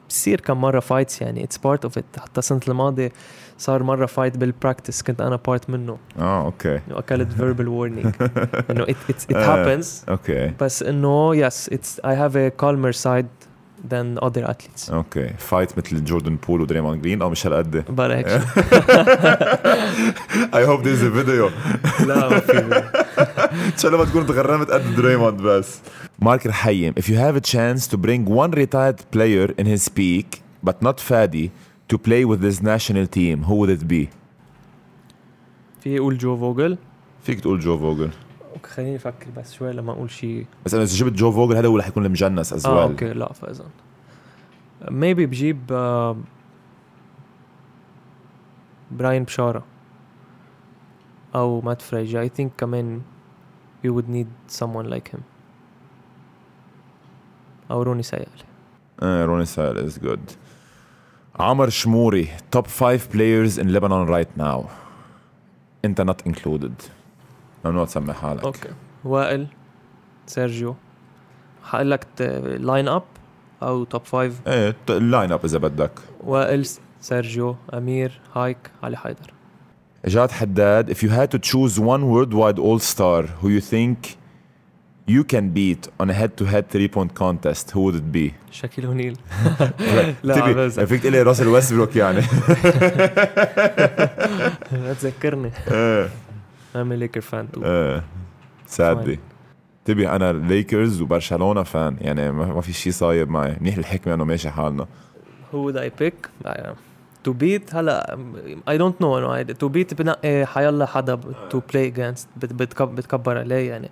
بصير كم مرة fights يعني it's part of it حتى السنة الماضية صار مرة fight بال practice كنت أنا part منه Oh, okay. وأكلت verbal warning إنه it, it, it آه. happens Okay. بس إنه yes it's I have a calmer side than other athletes Okay fight مثل جوردن بول ودريموند جرين أو مش هالقد بلا هيك hope there's a video لا ما في ان شاء الله ما تكون تغرمت قد دريموند بس مارك رحيم if you have a chance to bring one retired player in his peak but not Fadi to play with this national team who would it be في يقول جو فوجل فيك تقول جو فوجل okay خليني أفكر بس شوي لما أقول شيء بس أنا إذا جبت جو فوجل هذا هو رح يكون المجنس is آه okay لا فاذا maybe بجيب آه، براين بشارة أو مات فريجي I think كمان we would need someone like him أو روني سيالي Uh, Ronnie Sile is good. عمر شموري top five players in Lebanon right now. أنت not included. ممنوع تسمي حالك. Okay. وائل سيرجيو حقول لك line up أو top five إيه ال line up إذا بدك. وائل سيرجيو أمير هايك علي حيدر. جاد حداد if you had to choose one worldwide all-star who you think you can beat on a head-to-head three-point contest who would it be? شاكيل اونيل لا فيك تقول لي راسل ويستبروك يعني. لا تذكرني إيه. I'm a Laker fan too. إيه sadly تبي أنا ليكرز وبرشلونة fan يعني ما في شيء صايب معي. منيح الحكمة إنه ماشي حالنا. Who would I pick? Uh, to beat هلا I don't know to beat بنقي حيلا حدا to play against بتكبر عليه يعني.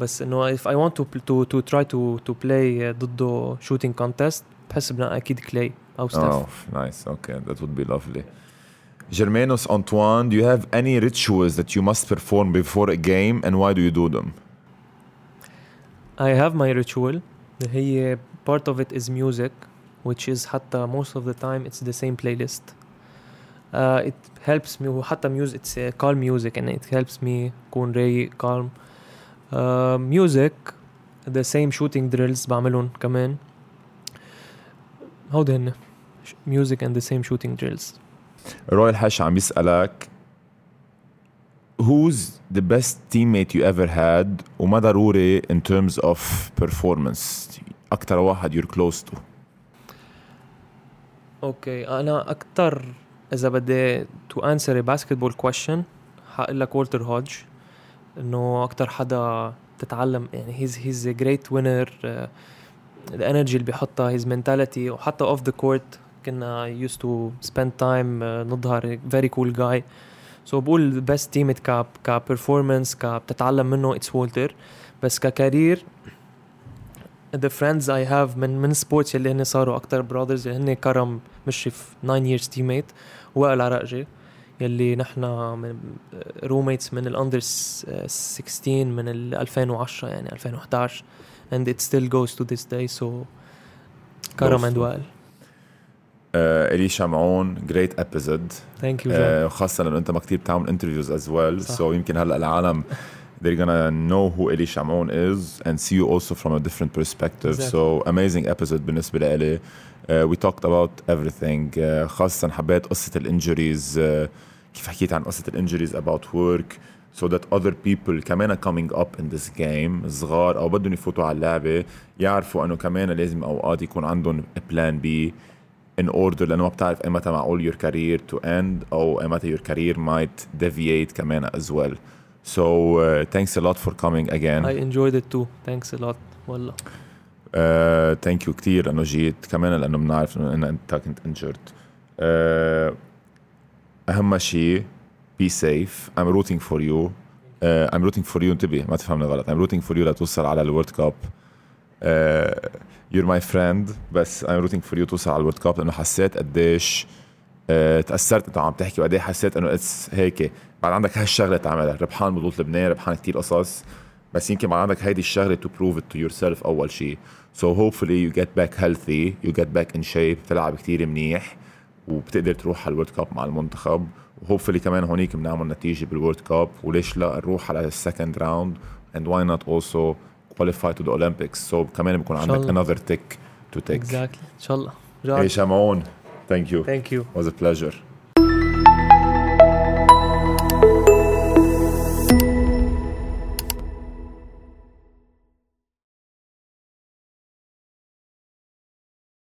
بس إنه if I want to to to try to to play ضده shooting contest بحس بنقي أكيد كلاي أو ستيف Oh, nice. Okay, that would be lovely. Germanos Antoine, do you have any rituals that you must perform before a game and why do you do them? I have my ritual هي part of it is music which is حتى most of the time it's the same playlist uh, it helps me وحتى music it's uh, calm music and it helps me كون رايق calm uh, music the same shooting drills بعملهم كمان هودي هن music and the same shooting drills روي الحش عم يسألك who's the best teammate you ever had? وما ضروري in terms of performance. أكتر واحد you're close to. أوكي أنا أكثر إذا بدي تو انسر باسكتبول كويشن حقول لك والتر هودج إنه أكثر حدا تتعلم يعني he's he's great winner الـ energy اللي بيحطها his mentality وحتى off the court كنا used to spend time نظهر very cool guy so بقول best teammate ك ك performance كبتتعلم منه it's والتر بس ك career the friends I have من من sports اللي هن صاروا أكثر brothers اللي هن كرم مشرف 9 years teammate. وائل عرقجي يلي نحن من roommates من ال under 16 من ال 2010 يعني 2011 and it still goes to this day. So كرم and وائل. الي شمعون great episode thank you وخاصة لأنه أنت ما كثير بتعمل interviews as well so يمكن هلأ العالم they're gonna know who الي شمعون is and see you also from a different perspective. Exactly. so amazing episode بالنسبة لإلي. uh, we talked about everything. آه، خاصة حبيت قصة ال injuries. uh, كيف حكيت عن قصة ال injuries about work. So that other people كمان coming up in this game. صغار أو بدهم يفوتوا على اللعبة. يعرفوا إنه كمان لازم أوقات يكون عندهم plan B in order لانه ما بتعرف ايمتى معقول your career to end او ايمتى your career might deviate كمان as well so uh, thanks a lot for coming again I enjoyed it too thanks a lot والله uh, thank you كتير انه جيت كمان لانه بنعرف انه إن انت كنت injured uh, اهم شيء be safe I'm rooting for you uh, I'm rooting for you انتبه ما تفهمني غلط I'm rooting for you لتوصل على الورد كاب You're my friend بس I'm rooting for you توصل على ال World Cup لأنه حسيت قديش uh, تأثرت أنت عم تحكي وقديش حسيت إنه it's هيك. بعد عندك هالشغلة تعملها ربحان بطولة لبنان ربحان كتير قصص بس يمكن بعد عندك هيدي الشغلة to prove it to yourself أول شيء so hopefully you get back healthy you get back in shape بتلعب كتير منيح وبتقدر تروح على ال World Cup مع المنتخب. و hopefully كمان هونيك بنعمل نتيجة بال World Cup وليش لا نروح على ال second round and why not also qualify to the Olympics so كمان بيكون إن شاء عندك الله. another tick to take exactly ان شاء الله Hey Shamon thank you thank you it was a pleasure